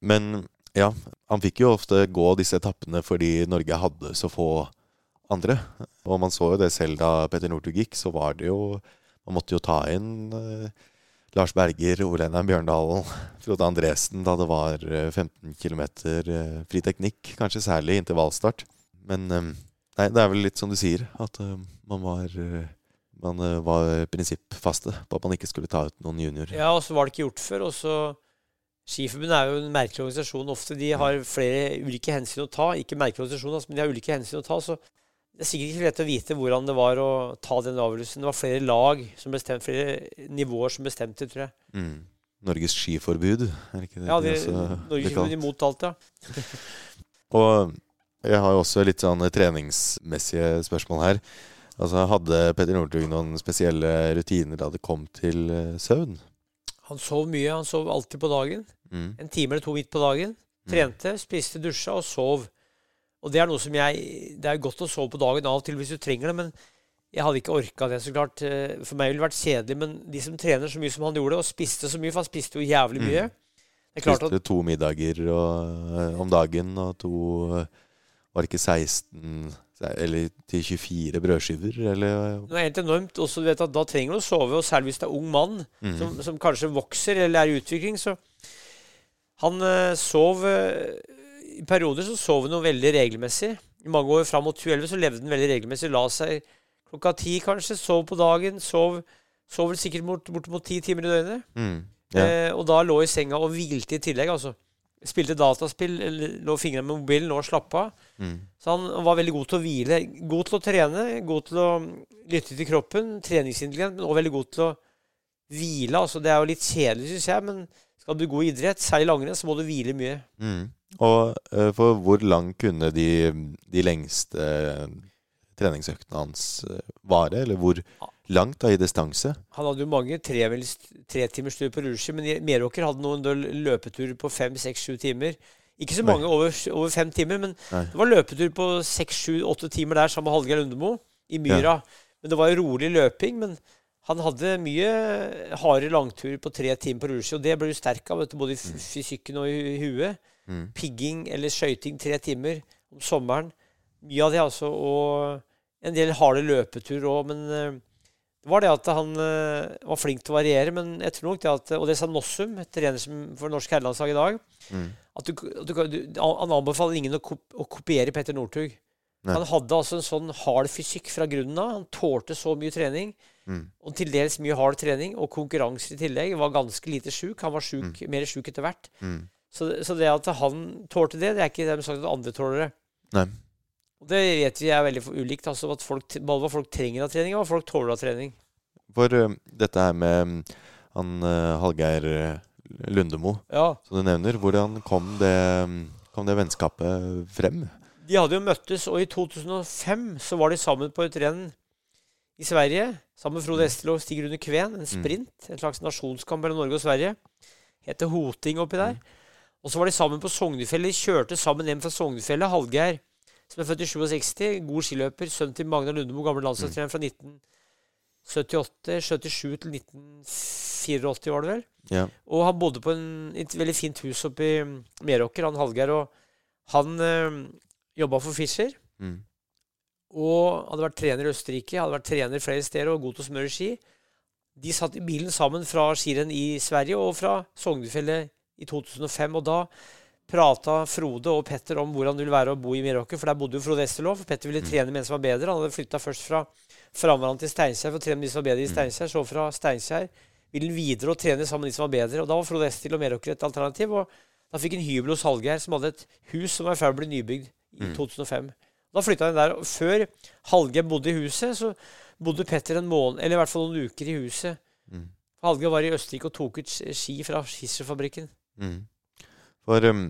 Men ja, han fikk jo ofte gå disse etappene fordi Norge hadde så få andre. Og man så jo det selv da Petter Northug gikk, så var det jo Man måtte jo ta inn eh, Lars Berger, Ole Einar Bjørndalen, Frode Andresen da det var eh, 15 km eh, fri teknikk. Kanskje særlig intervallstart. Men eh, nei, det er vel litt som du sier, at eh, man var eh, man eh, var prinsippfaste på at man ikke skulle ta ut noen juniorer. Ja, og så var det ikke gjort før. Og så Skiforbundet er jo en merkelig organisasjon. Ofte de har flere ulike hensyn å ta. Ikke merkelige organisasjoner, altså, men de har ulike hensyn å ta. Så det er sikkert ikke lett å vite hvordan det var å ta den avgjørelsen. Det var flere lag som bestemte, flere nivåer som bestemte, tror jeg. Mm. Norges skiforbud, er ikke det? Ja, det det, Norges kalt? Skiforbund imot alt, ja. Og jeg har jo også litt sånn treningsmessige spørsmål her. Altså, Hadde Petter Northug noen spesielle rutiner da det kom til eh, søvn? Han sov mye. Han sov alltid på dagen. Mm. En time eller to midt på dagen. Trente, spiste, dusja og sov. Og det er noe som jeg Det er godt å sove på dagen av og til hvis du trenger det, men jeg hadde ikke orka det, så klart. Eh, For meg ville det vært kjedelig, men de som trener så mye som han gjorde, og spiste så mye, for han spiste jo jævlig mye Det er klart at Spiste to middager og, eh, om dagen og to Var det ikke 16 eller til 24 brødskiver, eller det er helt enormt. Også, du vet at Da trenger du å sove, og særlig hvis det er ung mann Mm. som, som kanskje vokser eller er i utvikling. Så han eh, sov eh, I perioder så sov han jo veldig regelmessig. I mange år fram mot 2011 så levde han veldig regelmessig. La seg klokka ti kanskje, sov på dagen. Sov, sov vel sikkert bort, bortimot ti timer i døgnet. mm. ja. Eh, og da lå i senga og hvilte i tillegg, altså. Spilte dataspill, lå fingrene med mobilen, lå og slappa av. Mm. Så han var veldig god til å hvile. God til å trene, god til å lytte til kroppen. Treningsintelligent, men også veldig god til å hvile. Altså, det er jo litt kjedelig, syns jeg, men skal du gå i idrett, særlig langrenn, så må du hvile mye. Mm. Og eh, for hvor lang kunne de, de lengste eh, treningsøktene hans eh, vare? Eller hvor langt da i distanse? Han hadde jo mange tretimersstudier på rulleski, men Meråker hadde noen løpeturer på fem, seks, sju timer. Ikke så mange over, over, fem timer, men Nei. det var løpetur på seks, sju, åtte timer der sammen med Hallgeir Lundemo i myra. Ja. Men det var jo rolig løping. Men han hadde mye harde langturer på tre timer på rulleski, og det ble du sterk av, både i mm. fysikken og i huet. Mm. Pigging eller skøyting tre timer om sommeren. Mye av det, altså. Og en del harde løpeturer òg. Men uh, det var det at han uh, var flink til å variere. Men jeg tror nok det at Og det sa Nossum, trener for norsk herrelandslag i dag. Mm. At du, du, du, han anbefaler ingen å, kop å kopiere Petter Northug. Han hadde altså en sånn hard fysikk fra grunnen av. Han tålte så mye trening. Mm. Og til dels mye hard trening og konkurranser i tillegg. Var ganske lite sjuk. Han var syk, mm. mer sjuk etter hvert. Mm. Så, så, det at han tålte det, det er ikke det de sagt at andre tåler det. Nei. Og det vet vi er veldig ulikt. altså at folk, Både hva folk trenger av trening, og hva folk tåler av trening. For uh, dette her med um, han uh, Hallgeir Lundemo, ja. som du nevner, hvordan kom det, kom det vennskapet frem? De hadde jo møttes, og i 2005 så var de sammen på et renn i Sverige. Sammen med Frode Estelov, og Stig Rune Kveen. En mm. sprint. En slags nasjonskamp mellom Norge og Sverige. Heter Hoting oppi der. Mm. Og så var de sammen på Sognefjellet. De kjørte sammen hjem fra Sognefjellet. Hallgeir, som er født i 67, god skiløper. Sønn til Magna Lundemo, gammel landslagstrener fra 1978. 77 til 1984, var det vel. Ja. Og han bodde på en, et veldig fint hus oppe i Meråker, han Hallgeir. Og han øh, jobba for Fischer. Mm. Og hadde vært trener i Østerrike, hadde vært trener flere steder og god til å smøre ski. De satt i bilen sammen fra skirenn i Sverige og fra Sognefjellet i 2005. Og da prata Frode og Petter om hvordan det ville være å bo i Meråker, for der bodde jo Frode Estelov. For Petter ville mm. trene med en som var bedre. Han hadde flytta først fra Framland til Steinkjer for å trene med de som var bedre i mm. Steinkjer. Så fra Steinkjer ville han videre og trene sammen med de som var bedre. Og da var Frode Estil og Meråker et alternativ. Og da fikk han hybel hos Hallgeir, som hadde et hus som var i ferd med å bli nybygd i mm. 2005. Da flytta han der. Og Før Hallgeir bodde i huset, så bodde Petter en måned, eller i hvert fall noen uker i huset. Mm. Hallgeir var i Østerrike og tok ut ski fra Schisser-fabrikken. Mm. For um,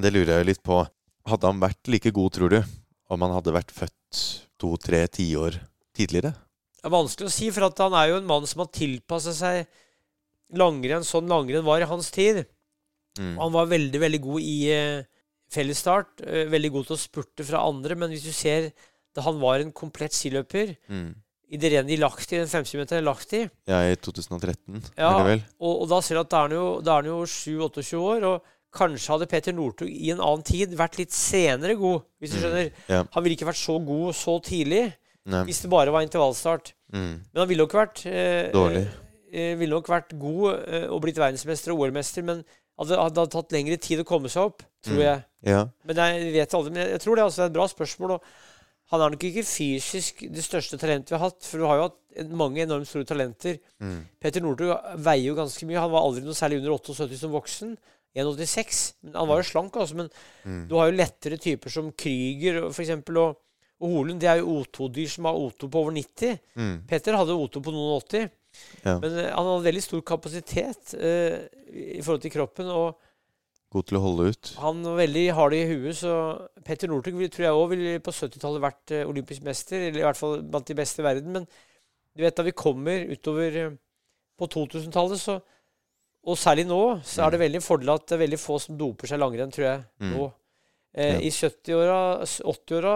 det lurer jeg litt på. Hadde han vært like god, tror du, om han hadde vært født to-tre tiår tidligere? Det er vanskelig å si, for han er jo en mann som har tilpassa seg langrenn sånn langrenn var i hans tid. Mm. Han var veldig, veldig god i uh, fellesstart. Uh, veldig god til å spurte fra andre. Men hvis du ser da han var en komplett skiløper mm. i det rennet i Lahti, den 50 meter Lahti Ja, i 2013, ja, og, og, da ser du at da er han jo, jo 7-28 år. og Kanskje hadde Peter Northug i en annen tid vært litt senere god, hvis du mm. skjønner. Mm. Ja. Han ville ikke vært så god så tidlig Nei. hvis det bare var intervallstart. Mm. Men han ville nok vært eh, Dårlig. Eh, ville nok vært god eh, og blitt verdensmester og OL-mester, men hadde, hadde tatt lengre tid å komme seg opp, tror mm. jeg. Ja. Men jeg vet aldri. Men jeg tror det er et bra spørsmål. Og han er nok ikke fysisk det største talentet vi har hatt, for du har jo hatt mange enormt store talenter. Mm. Petter Northug veier jo ganske mye. Han var aldri noe særlig under 78 som voksen. 1,86. Men han var jo slank, altså. Men mm. du har jo lettere typer som Krüger f.eks. Og, og Holund. Det er jo O2-dyr som har O2 på over 90. Mm. Petter hadde O2 på noen 80. Ja. Men uh, han hadde veldig stor kapasitet uh, i forhold til kroppen. og God til å holde ut. Han var veldig hard i huet, så Petter Northug tror jeg òg ville på 70-tallet vært uh, olympisk mester, eller i hvert fall blant de beste i verden. Men du vet, da vi kommer utover uh, på 2000-tallet, så Og særlig nå, så er det mm. veldig fordel at det er veldig få som doper seg langrenn, tror jeg. Mm. nå. Eh, ja. I 70-åra, 80-åra,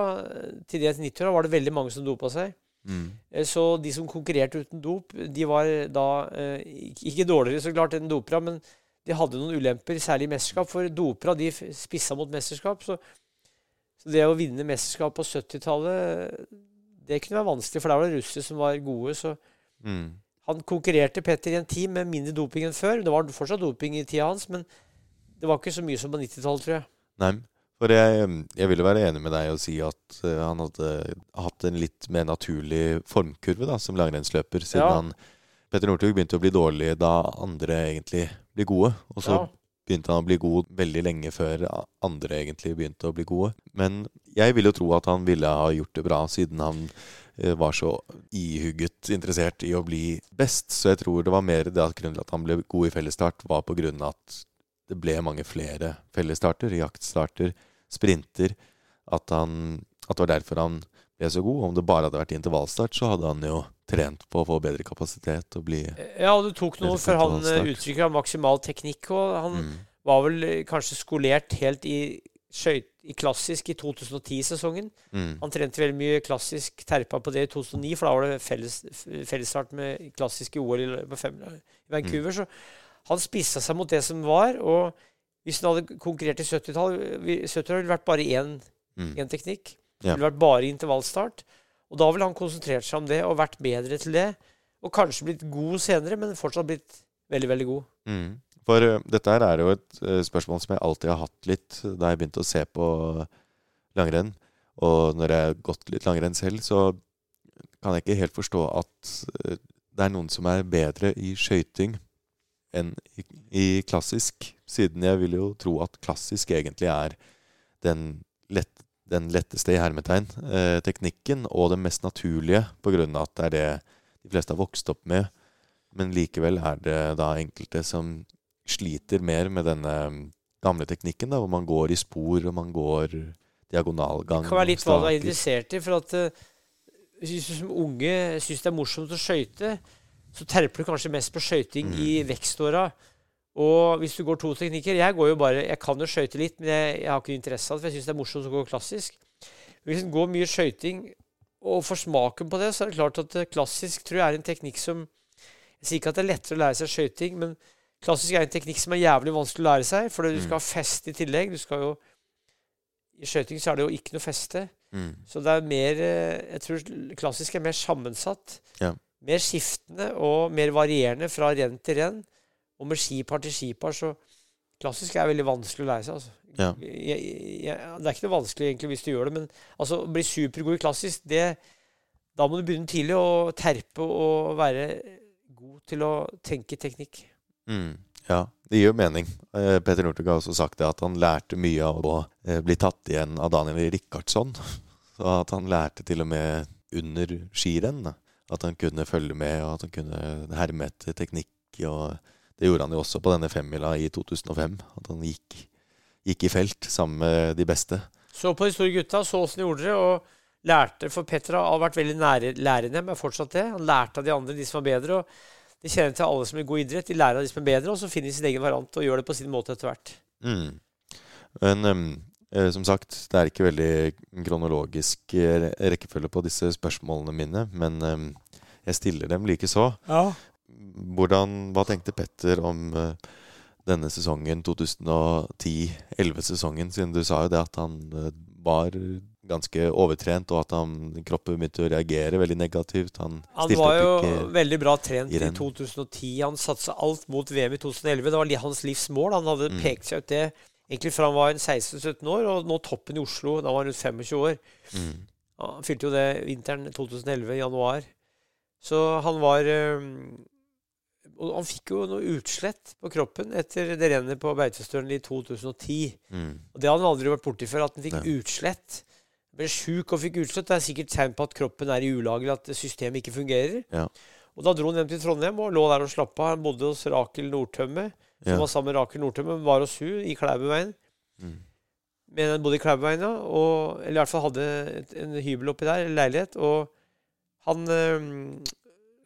til dels 90-åra var det veldig mange som dopa seg. Mm. Eh, så de som konkurrerte uten dop, de var da eh, ikke dårligere så klart enn dopere, men de hadde noen ulemper, særlig i mesterskap. For dopera de spissa mot mesterskap. Så, så, det å vinne mesterskap på 70-tallet, det kunne være vanskelig. For der var det russere som var gode. Så mm. Han konkurrerte Petter i en tid med mindre doping enn før. Det var fortsatt doping i tida hans, men det var ikke så mye som på 90-tallet, tror jeg. Nei, for jeg, jeg ville være enig med deg og si at uh, han hadde hatt en litt mer naturlig formkurve da, som langrennsløper, siden ja. han Petter Northug begynte å bli dårlig da andre egentlig blir gode. Og så ja. begynte han å bli god veldig lenge før andre egentlig begynte å bli gode. Men jeg vil jo tro at han ville ha gjort det bra, siden han eh, var så ihugget interessert i å bli best. Så jeg tror det var mer det at grunnen til at han ble god i fellesstart, var på grunn av at det ble mange flere fellesstarter, jaktstarter, sprinter. At, han, at det var derfor han ble så god. Om det bare hadde vært intervallstart, så hadde han jo trent på å få bedre kapasitet og bli Ja, og du tok noe for han uttrykket av maksimal teknikk. Og han mm, var vel eh, kanskje skolert helt i skøyt i klassisk i 2010-sesongen. mm, Han trente veldig mye klassisk, terpa på det i 2009, for da var det felles, fellesstart med klassisk i OL i, på fem, i Vancouver. Så han spissa seg mot det som var. Og hvis han hadde konkurrert i 70-tallet vi- 70-tallet ville det vært bare én, mm. én teknikk. Det ville vært bare intervallstart. Og da ville han konsentrert seg om det og vært bedre til det. Og kanskje blitt god senere, men fortsatt blitt veldig, veldig god. Mm. For eh, dette her er jo et eh, spørsmål som jeg alltid har hatt litt da jeg begynte å se på langrenn. Og når jeg har gått litt langrenn selv, så kan jeg ikke helt forstå at eh, det er noen som er bedre i skøyting enn i, klassisk. Siden jeg vil jo tro at klassisk egentlig er den, lett, den letteste i hermetegn eh, teknikken, og den mest naturlige, på grunn av at det er det de fleste har vokst opp med. Men likevel er det da enkelte som sliter mer med denne mm, gamle teknikken, da, hvor man går i spor, og man går diagonalgang. Det kan være litt hva du er interessert i. For at uh, hvis du som unge syns det er morsomt å skøyte, så terper du kanskje mest på skøyting Mm. i vekståra. Og hvis du går to teknikker Jeg går jo bare, jeg kan jo skøyte litt, men jeg, jeg har ikke interesse av det, for jeg syns det er morsomt å gå klassisk. Hvis en går mye skøyting og får smaken på det, så er det klart at eh, klassisk tror jeg er en teknikk som Jeg sier ikke at det er lettere å lære seg skøyting, men klassisk er en teknikk som er jævlig vanskelig å lære seg, for du Mm. skal ha feste i tillegg. Du skal jo I skøyting så er det jo ikke noe feste. Mm. Så det er mer eh, Jeg tror klassisk er mer sammensatt. Ja. Mer skiftende og mer varierende fra renn til renn. Og med skipar til skipar, så Klassisk er veldig vanskelig å lære seg. Altså. Ja. Jeg, jeg, det er ikke noe vanskelig egentlig hvis du gjør det, men altså, å bli supergod i klassisk, det Da må du begynne tidlig å terpe og være god til å tenke teknikk. Mm. Ja, det gir jo mening. Petter Peter Northug har også sagt det at han lærte mye av å eh, bli tatt igjen av Daniel Rickardsson. Så at han lærte til og med under skirenn. At han kunne følge med, og at han kunne herme etter teknikk. og Det gjorde han jo også på denne femmila i 2005. At han gikk, gikk i felt sammen med de beste. Så på de store gutta, så åssen de gjorde det, og lærte For Petter har vært veldig nære, lærende, men fortsatt det. Han lærte av de andre, de som var bedre. og De kjenner til alle som er god idrett. De lærer av de som er bedre, og så finner de sin egen variant og gjør det på sin måte etter hvert. Mm. Men um, eh, som sagt, det er ikke veldig kronologisk eh, rekkefølge på disse spørsmålene mine. Men um, jeg stiller dem likeså. Ja. Hvordan, hva tenkte Petter om uh, denne sesongen, 2010-11-sesongen? Siden du sa jo det at han var ganske overtrent, og at han, kroppen begynte å reagere veldig negativt. Han, Han var jo ikke veldig bra trent i i 2010. Han satsa alt mot VM i 2011. Det var hans livs mål. Han hadde Mm. pekt seg ut det egentlig fra han var 16-17 år, og nå toppen i Oslo. Da var han rundt 25 år. mm, Han fylte jo det vinteren 2011, i januar. Så han var øhm, Og han fikk jo noe utslett på kroppen etter det rennet på Beitostølen i 2010. mm, Og det hadde han aldri vært borti før, at han fikk Nei. utslett. Ble sjuk og fikk utslett. Det er sikkert tegn på at kroppen er i ulag, eller at systemet ikke fungerer. Ja. Og da dro han hjem til Trondheim og lå der og slappa av. Han bodde hos Rakel Nordtømme, som ja, var sammen med Rakel Nordtømme, var hos hun i Klæbuveien. mm, Men han bodde i Klæbuveien, ja. Og, eller i hvert fall hadde et, en hybel oppi der, en leilighet. Og han øh,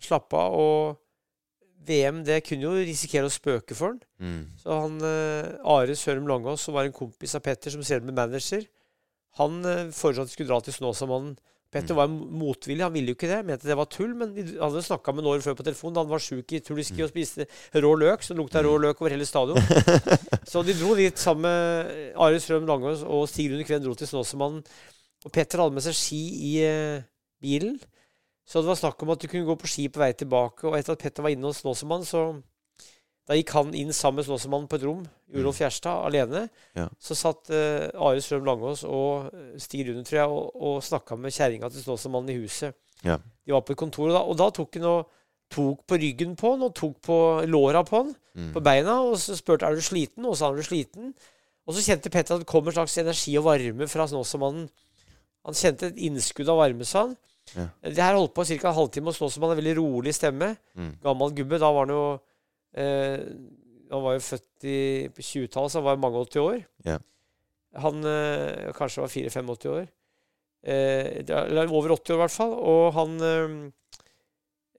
slappa av, og VM det kunne jo risikere å spøke for han. mm, Så han øh, Are Sørum Langås, som var en kompis av Petter, som selv ble manager, han øh, foreslo at de skulle dra til Snåsamannen. Petter Mm. var motvillig, han ville jo ikke det. Mente det var tull, men vi hadde snakka med året før på telefon da han var sjuk i tulliski Mm. og spiste rå løk, så det lukta rå løk over hele stadion. Så de dro dit sammen med Arild Strøm Langås og Stig Rune Kveen dro til Snåsamannen. Og Petter hadde med seg ski i eh, bilen. Så det var snakk om at du kunne gå på ski på vei tilbake. Og etter at Petter var inne hos Snåsamannen, så da gikk han inn sammen med Snåsamannen på et rom, Urolf Gjerstad, alene. Ja. Så satt uh, Are Strøm Langås og eh, Stig Rune, tror jeg, og, og snakka med kjerringa til Snåsamannen i huset. Ja. De var på et kontor, og da, og da tok han og tok på ryggen på han og tok på låra på han mm, på beina, og så spurte er du sliten, og så er du sliten. Og så kjente Petter at det kom en slags energi og varme fra Snåsamannen. Han kjente et innskudd av varme, sa han. Ja. Det her holdt på ca. en halvtime, og Snåsamannen er veldig rolig stemme. mm, Gammel gubbe. Da var han jo Han var jo født i, på 20-tallet, så han var mange 80 år. Ja. Han eh, kanskje var 84-85 år. Eh, er- eller over 80 år, i hvert fall. Og han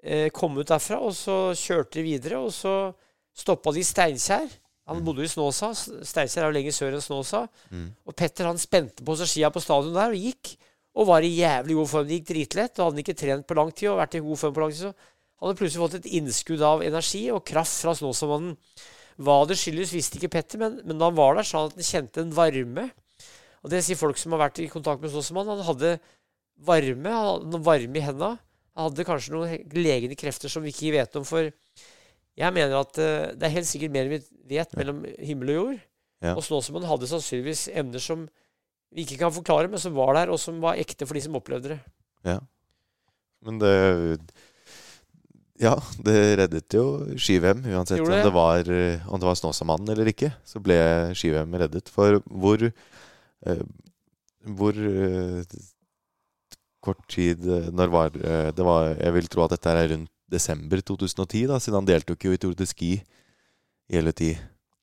eh, kom ut derfra, og så kjørte de videre. Og så stoppa de i Steinkjer. Han Mm. bodde i Snåsa. Steinkjer er jo lenger sør enn Snåsa. Mm. Og Petter han spente på seg skia på stadion der og gikk. Og var i jævlig god form. Det gikk dritlett. Og hadde han ikke trent på lang tid og vært i god form på lang tid, så hadde plutselig fått et innskudd av energi og kraft fra Snåsamannen. Hva det skyldes, visste ikke Petter, men, men da han var der, sa han at han kjente en varme. Og det sier folk som har vært i kontakt med Snåsamannen. Han hadde varme, han hadde noe varme i hendene. Han hadde kanskje noen legende krefter som vi ikke vet om. For jeg mener at eh, det er helt sikkert mer enn vi vet mellom himmel og jord. Ja. Og Snåsamannen hadde sannsynligvis emner som vi ikke kan forklare, men som var der, og som var ekte for de som opplevde det. Ja. Men det Ja, det reddet jo ski-VM, uansett om det? var, eh, om det var Snåsamannen eller ikke. Så ble ski-VM reddet. For hvor eh, Hvor eh, kort tid eh, Når var eh, det var Jeg vil tro at dette er rundt desember 2010, da, siden han deltok jo i Tour de Ski i hele ti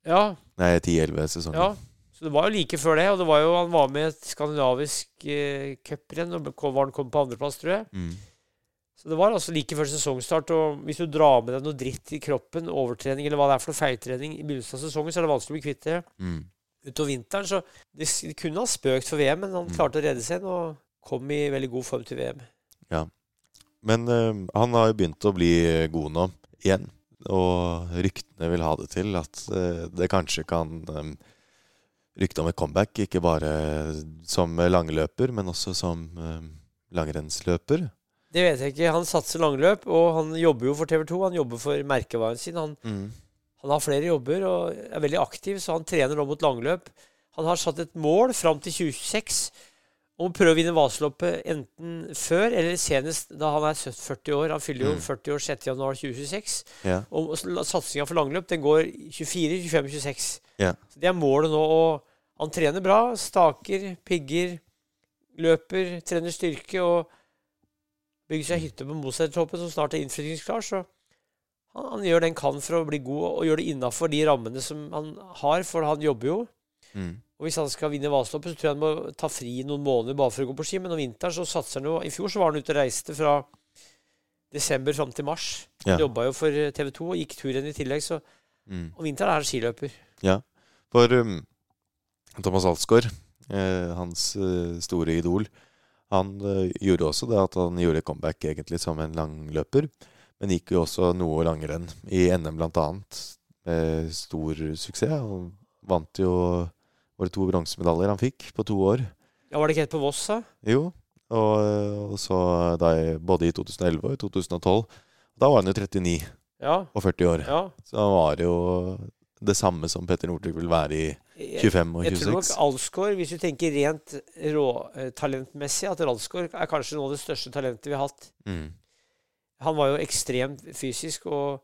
Ja, Nei, 10-11-sesongen. ja. Så det var jo like før det, og det var jo, han var med i et skandinavisk eh, cuprenn, og var han kom på andreplass, tror jeg. Mm. Så det var altså like før sesongstart, og hvis du drar med deg noe dritt i kroppen, overtrening eller hva det er for feiltrening i begynnelsen av sesongen, så er det vanskelig å bli kvitt det Mm. utover vinteren. Så de, kunne ha spøkt for VM, men han Mm. klarte å redde seg og kom i veldig god form til VM. Ja. Men øh, han har jo begynt å bli god nå, igjen. Og ryktene vil ha det til at øh, det kanskje kan øh, Rykte om et comeback, ikke bare som langløper, men også som langrennsløper. Det vet jeg ikke. Han satser langløp, og han jobber jo for TV 2. Han jobber for merkevaren sin. Han, han har flere jobber og er veldig aktiv, så han trener nå mot langløp. Han har satt et mål fram til 2026 om å prøve å vinne Vasaloppet enten før eller senest da han er 40 år. Han fyller jo Mm. 40 år 6.1.2026. Yeah. Og satsinga for langløp den går 24, 25, 26. Yeah. Så det er målet nå. Og han trener bra. Staker, pigger, løper, trener styrke og bygger seg hytte på Moseltoppen som snart er innflyttingsklar. Så han, han gjør det han kan for å bli god, og gjør det innafor de rammene som han har, for han jobber jo. Mm. Og hvis han skal vinne Vasaloppet, så tror jeg han må ta fri noen måneder bare for å gå på ski. Men om vinteren så satser han jo I fjor så var han ute og reiste fra desember fram til mars. Han Ja. jobba jo for TV 2 og gikk turen i tillegg, så Mm. om vinteren er han skiløper. Ja, For um, Thomas Alsgaard, eh, hans eh, store idol, han eh, gjorde også det at han gjorde comeback egentlig som en langløper. Men gikk jo også noe langrenn i NM blant annet. Med stor suksess. Og vant jo Var det to bronsemedaljer han fikk på to år? Ja, Var det ikke helt på Voss, da? Jo. Og, og så da, både i 2011 og i 2012. Da var han jo 39 Ja. og 40 år. ja. Så han var jo det samme som Petter Northug vil være i 25 og 26? jeg tror nok 26. Alsgaard, hvis du tenker rent råtalentmessig, at Alsgaard er kanskje noe av det største talentet vi har hatt. Mm. Han var jo ekstremt fysisk og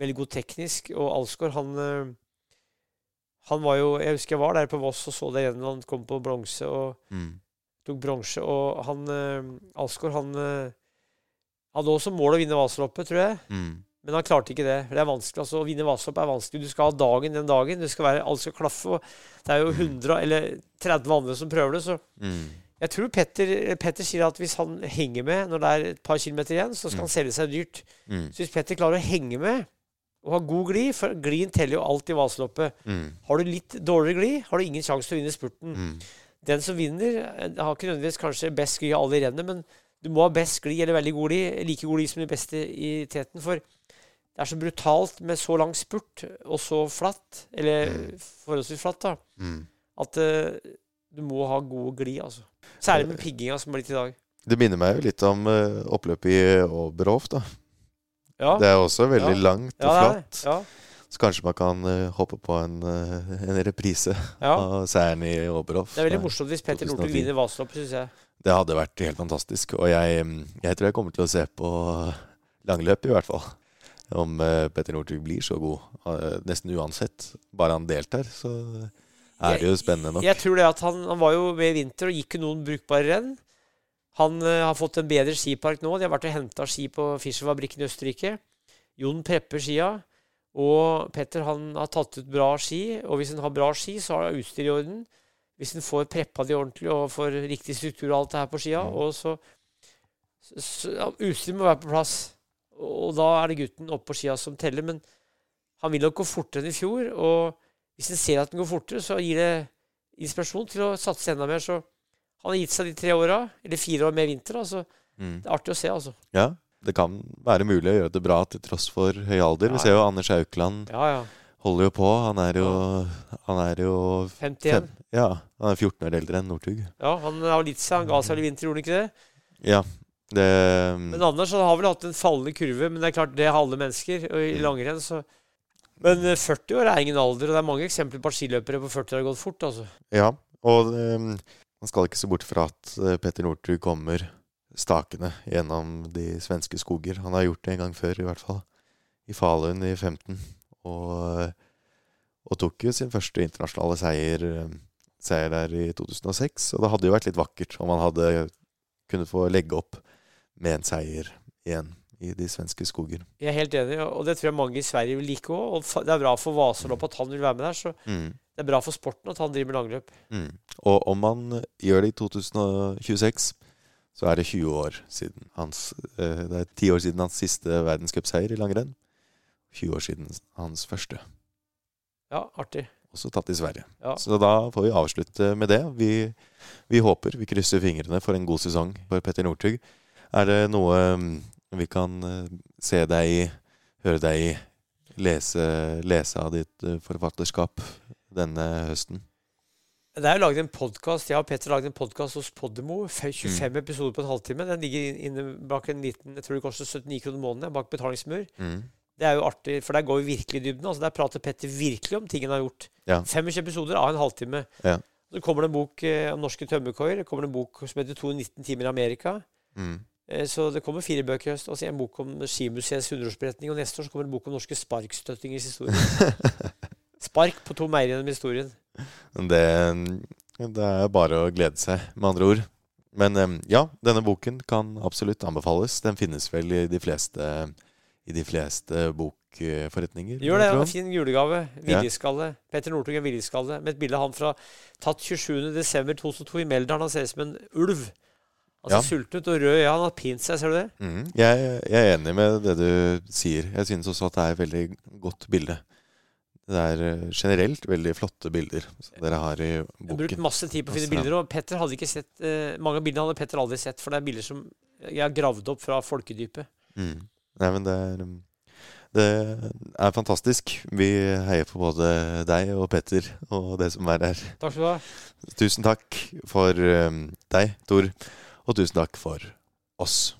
veldig god teknisk, og Alsgaard, han eh, Han var jo Jeg husker jeg var der på Voss og så det igjen da han kom på bronse og Mm. tok bronse, og han eh, Alsgaard, han eh, hadde også mål å vinne Vasaloppet, tror jeg. Mm. Men han klarte ikke det. Det er vanskelig, altså Å vinne Vasaloppet er vanskelig. Du skal ha dagen den dagen. Det skal være, alt skal klaffe. og Det er jo 100 eller 30 andre som prøver det. Så Mm. jeg tror Petter, Petter sier at hvis han henger med når det er et par kilometer igjen, så skal Mm. han selge seg dyrt. Mm. Så hvis Petter klarer å henge med og ha god glid For glien teller jo alt i Vasaloppet. Mm. Har du litt dårligere glid, har du ingen sjanse til å vinne spurten. Mm. Den som vinner, eh, har ikke nødvendigvis kanskje best glid av alle i rennet, men du må ha best glid eller veldig god glid, like god glid som de beste i teten. For det er så brutalt med så lang spurt og så flatt, eller Mm. forholdsvis flatt, da, Mm. at uh, du må ha god glid, altså. Særlig med pigginga som har blitt i dag. Det minner meg jo litt om uh, oppløpet i Oberhof, da. Ja, Det er også veldig Ja. langt og ja, er flatt. Ja, Så kanskje man kan uh, hoppe på en, en reprise av seieren i Oberhof. Det er veldig morsomt hvis Petter Northug 2010. vinner Vasaloppet, syns jeg. Det hadde vært helt fantastisk. Og jeg, jeg tror jeg kommer til å se på langløp, i hvert fall. Om eh, Petter Northug blir så god. eh, nesten uansett. Bare han deltar, så er det jo spennende nok. Jeg tror det at han, han var jo med i vinter og gikk jo noen brukbare renn. Han uh, har fått en bedre skipark nå. De har vært og henta ski på Fischerfabrikken i Østerrike. Jon prepper skia. Og Petter han har tatt ut bra ski, og hvis han har bra ski, så har han utstyr i orden. Hvis han får preppa de ordentlig og får riktig struktur og alt det her på skia, og så, så ja, Utstyret må være på plass. Og da er det gutten oppe på skia som teller. Men han vil nok gå fortere enn i fjor. Og hvis en ser at den går fortere, så gir det inspirasjon til å satse enda mer. Så han har gitt seg de tre åra, eller fire år med vinter. Altså. Mm. Det er artig å se, altså. Ja, det kan være mulig å gjøre det bra til tross for høy alder. Vi Ja, ser jo Anders Aukland Ja, ja. holder jo på. Han er jo, han er jo 51. fem, ja, han er 14 år eldre enn Northug. Ja, han har gitt seg. Han ga seg i vinter, gjorde han ikke det? Ja, det Men Anders han har vel hatt en fallende kurve, men det er klart, det har alle mennesker. Og i langrenn, så Men eh, 40 år er ingen alder, og det er mange eksempler på at skiløpere på 40 år har gått fort, altså. Ja, og um, man skal ikke se bort fra at eh, Petter Northug kommer stakende gjennom de svenske skoger. Han har gjort det en gang før, i hvert fall. I Falun i 15. Og, og tok jo sin første internasjonale seier, seier der i 2006. Og det hadde jo vært litt vakkert om han hadde kunnet få legge opp med en seier igjen i de svenske skoger. Jeg er helt enig, og det tror jeg mange i Sverige vil like òg. Og det er bra for Vasalopp at han vil være med der, så Mm. det er bra for sporten at han driver med langløp. Mm. Og om man gjør det i 2026, så er det 20 år siden hans eh, Det er 10 år siden hans siste verdenscupseier i langrenn. 20 år siden hans første. Ja, artig. Også tatt i Sverige. Ja. Så da får vi avslutte med det. Vi, vi håper, vi krysser fingrene for en god sesong for Petter Northug. Er det noe mm, vi kan eh, se deg i, høre deg i, lese, lese av ditt eh, forfatterskap denne høsten? Det er jo laget en podcast, Jeg og Petter har laget en podkast hos Podimo. fe- 25 episoder på en halvtime. Den ligger inne bak en liten Jeg tror det koster 79 kroner måneden. Bak betalingsmur. Mm. Det er jo artig, for der går vi virkelig i dybden. Altså Der prater Petter virkelig om ting han har gjort. Ja. 25 episoder av en halvtime. Ja. Så kommer det en bok eh, om norske tømmerkoier. Det kommer en bok som heter 219 timer i Amerika. Mm. Eh, så det kommer fire bøker i høst. Og så en bok om Skimuseets 100-årsberetning. Og neste år så kommer en bok om norske sparkstøttingers historie. Spark på to meier gjennom historien. Det, det er bare å glede seg, med andre ord. Men ja, denne boken kan absolutt anbefales. Den finnes vel i de fleste, i de fleste bokforretninger. Gjør det. En fin julegave. Viljeskalle. Petter Northug er viljeskalle. Med et bilde av han fra tatt 27.12.2002 i Meldalen. Han ser ut som en ulv. Altså Ja. sulten ut og rød. Ja, han har pint seg, ser du det? Mm. jeg, jeg er enig med det du sier. Jeg synes også at det er et veldig godt bilde. Det er eh, generelt veldig flotte bilder som dere har i boken. Jeg har brukt masse tid på å finne bilder, og Petter hadde ikke sett uh, Mange av bildene hadde Petter aldri sett, for det er bilder som jeg har gravd opp fra folkedypet. Mm. Nei, men det er um, Det er fantastisk. Vi heier på både deg og Petter og det som er her. Takk skal du ha. Tusen takk for um, deg, Tor, og tusen takk for oss.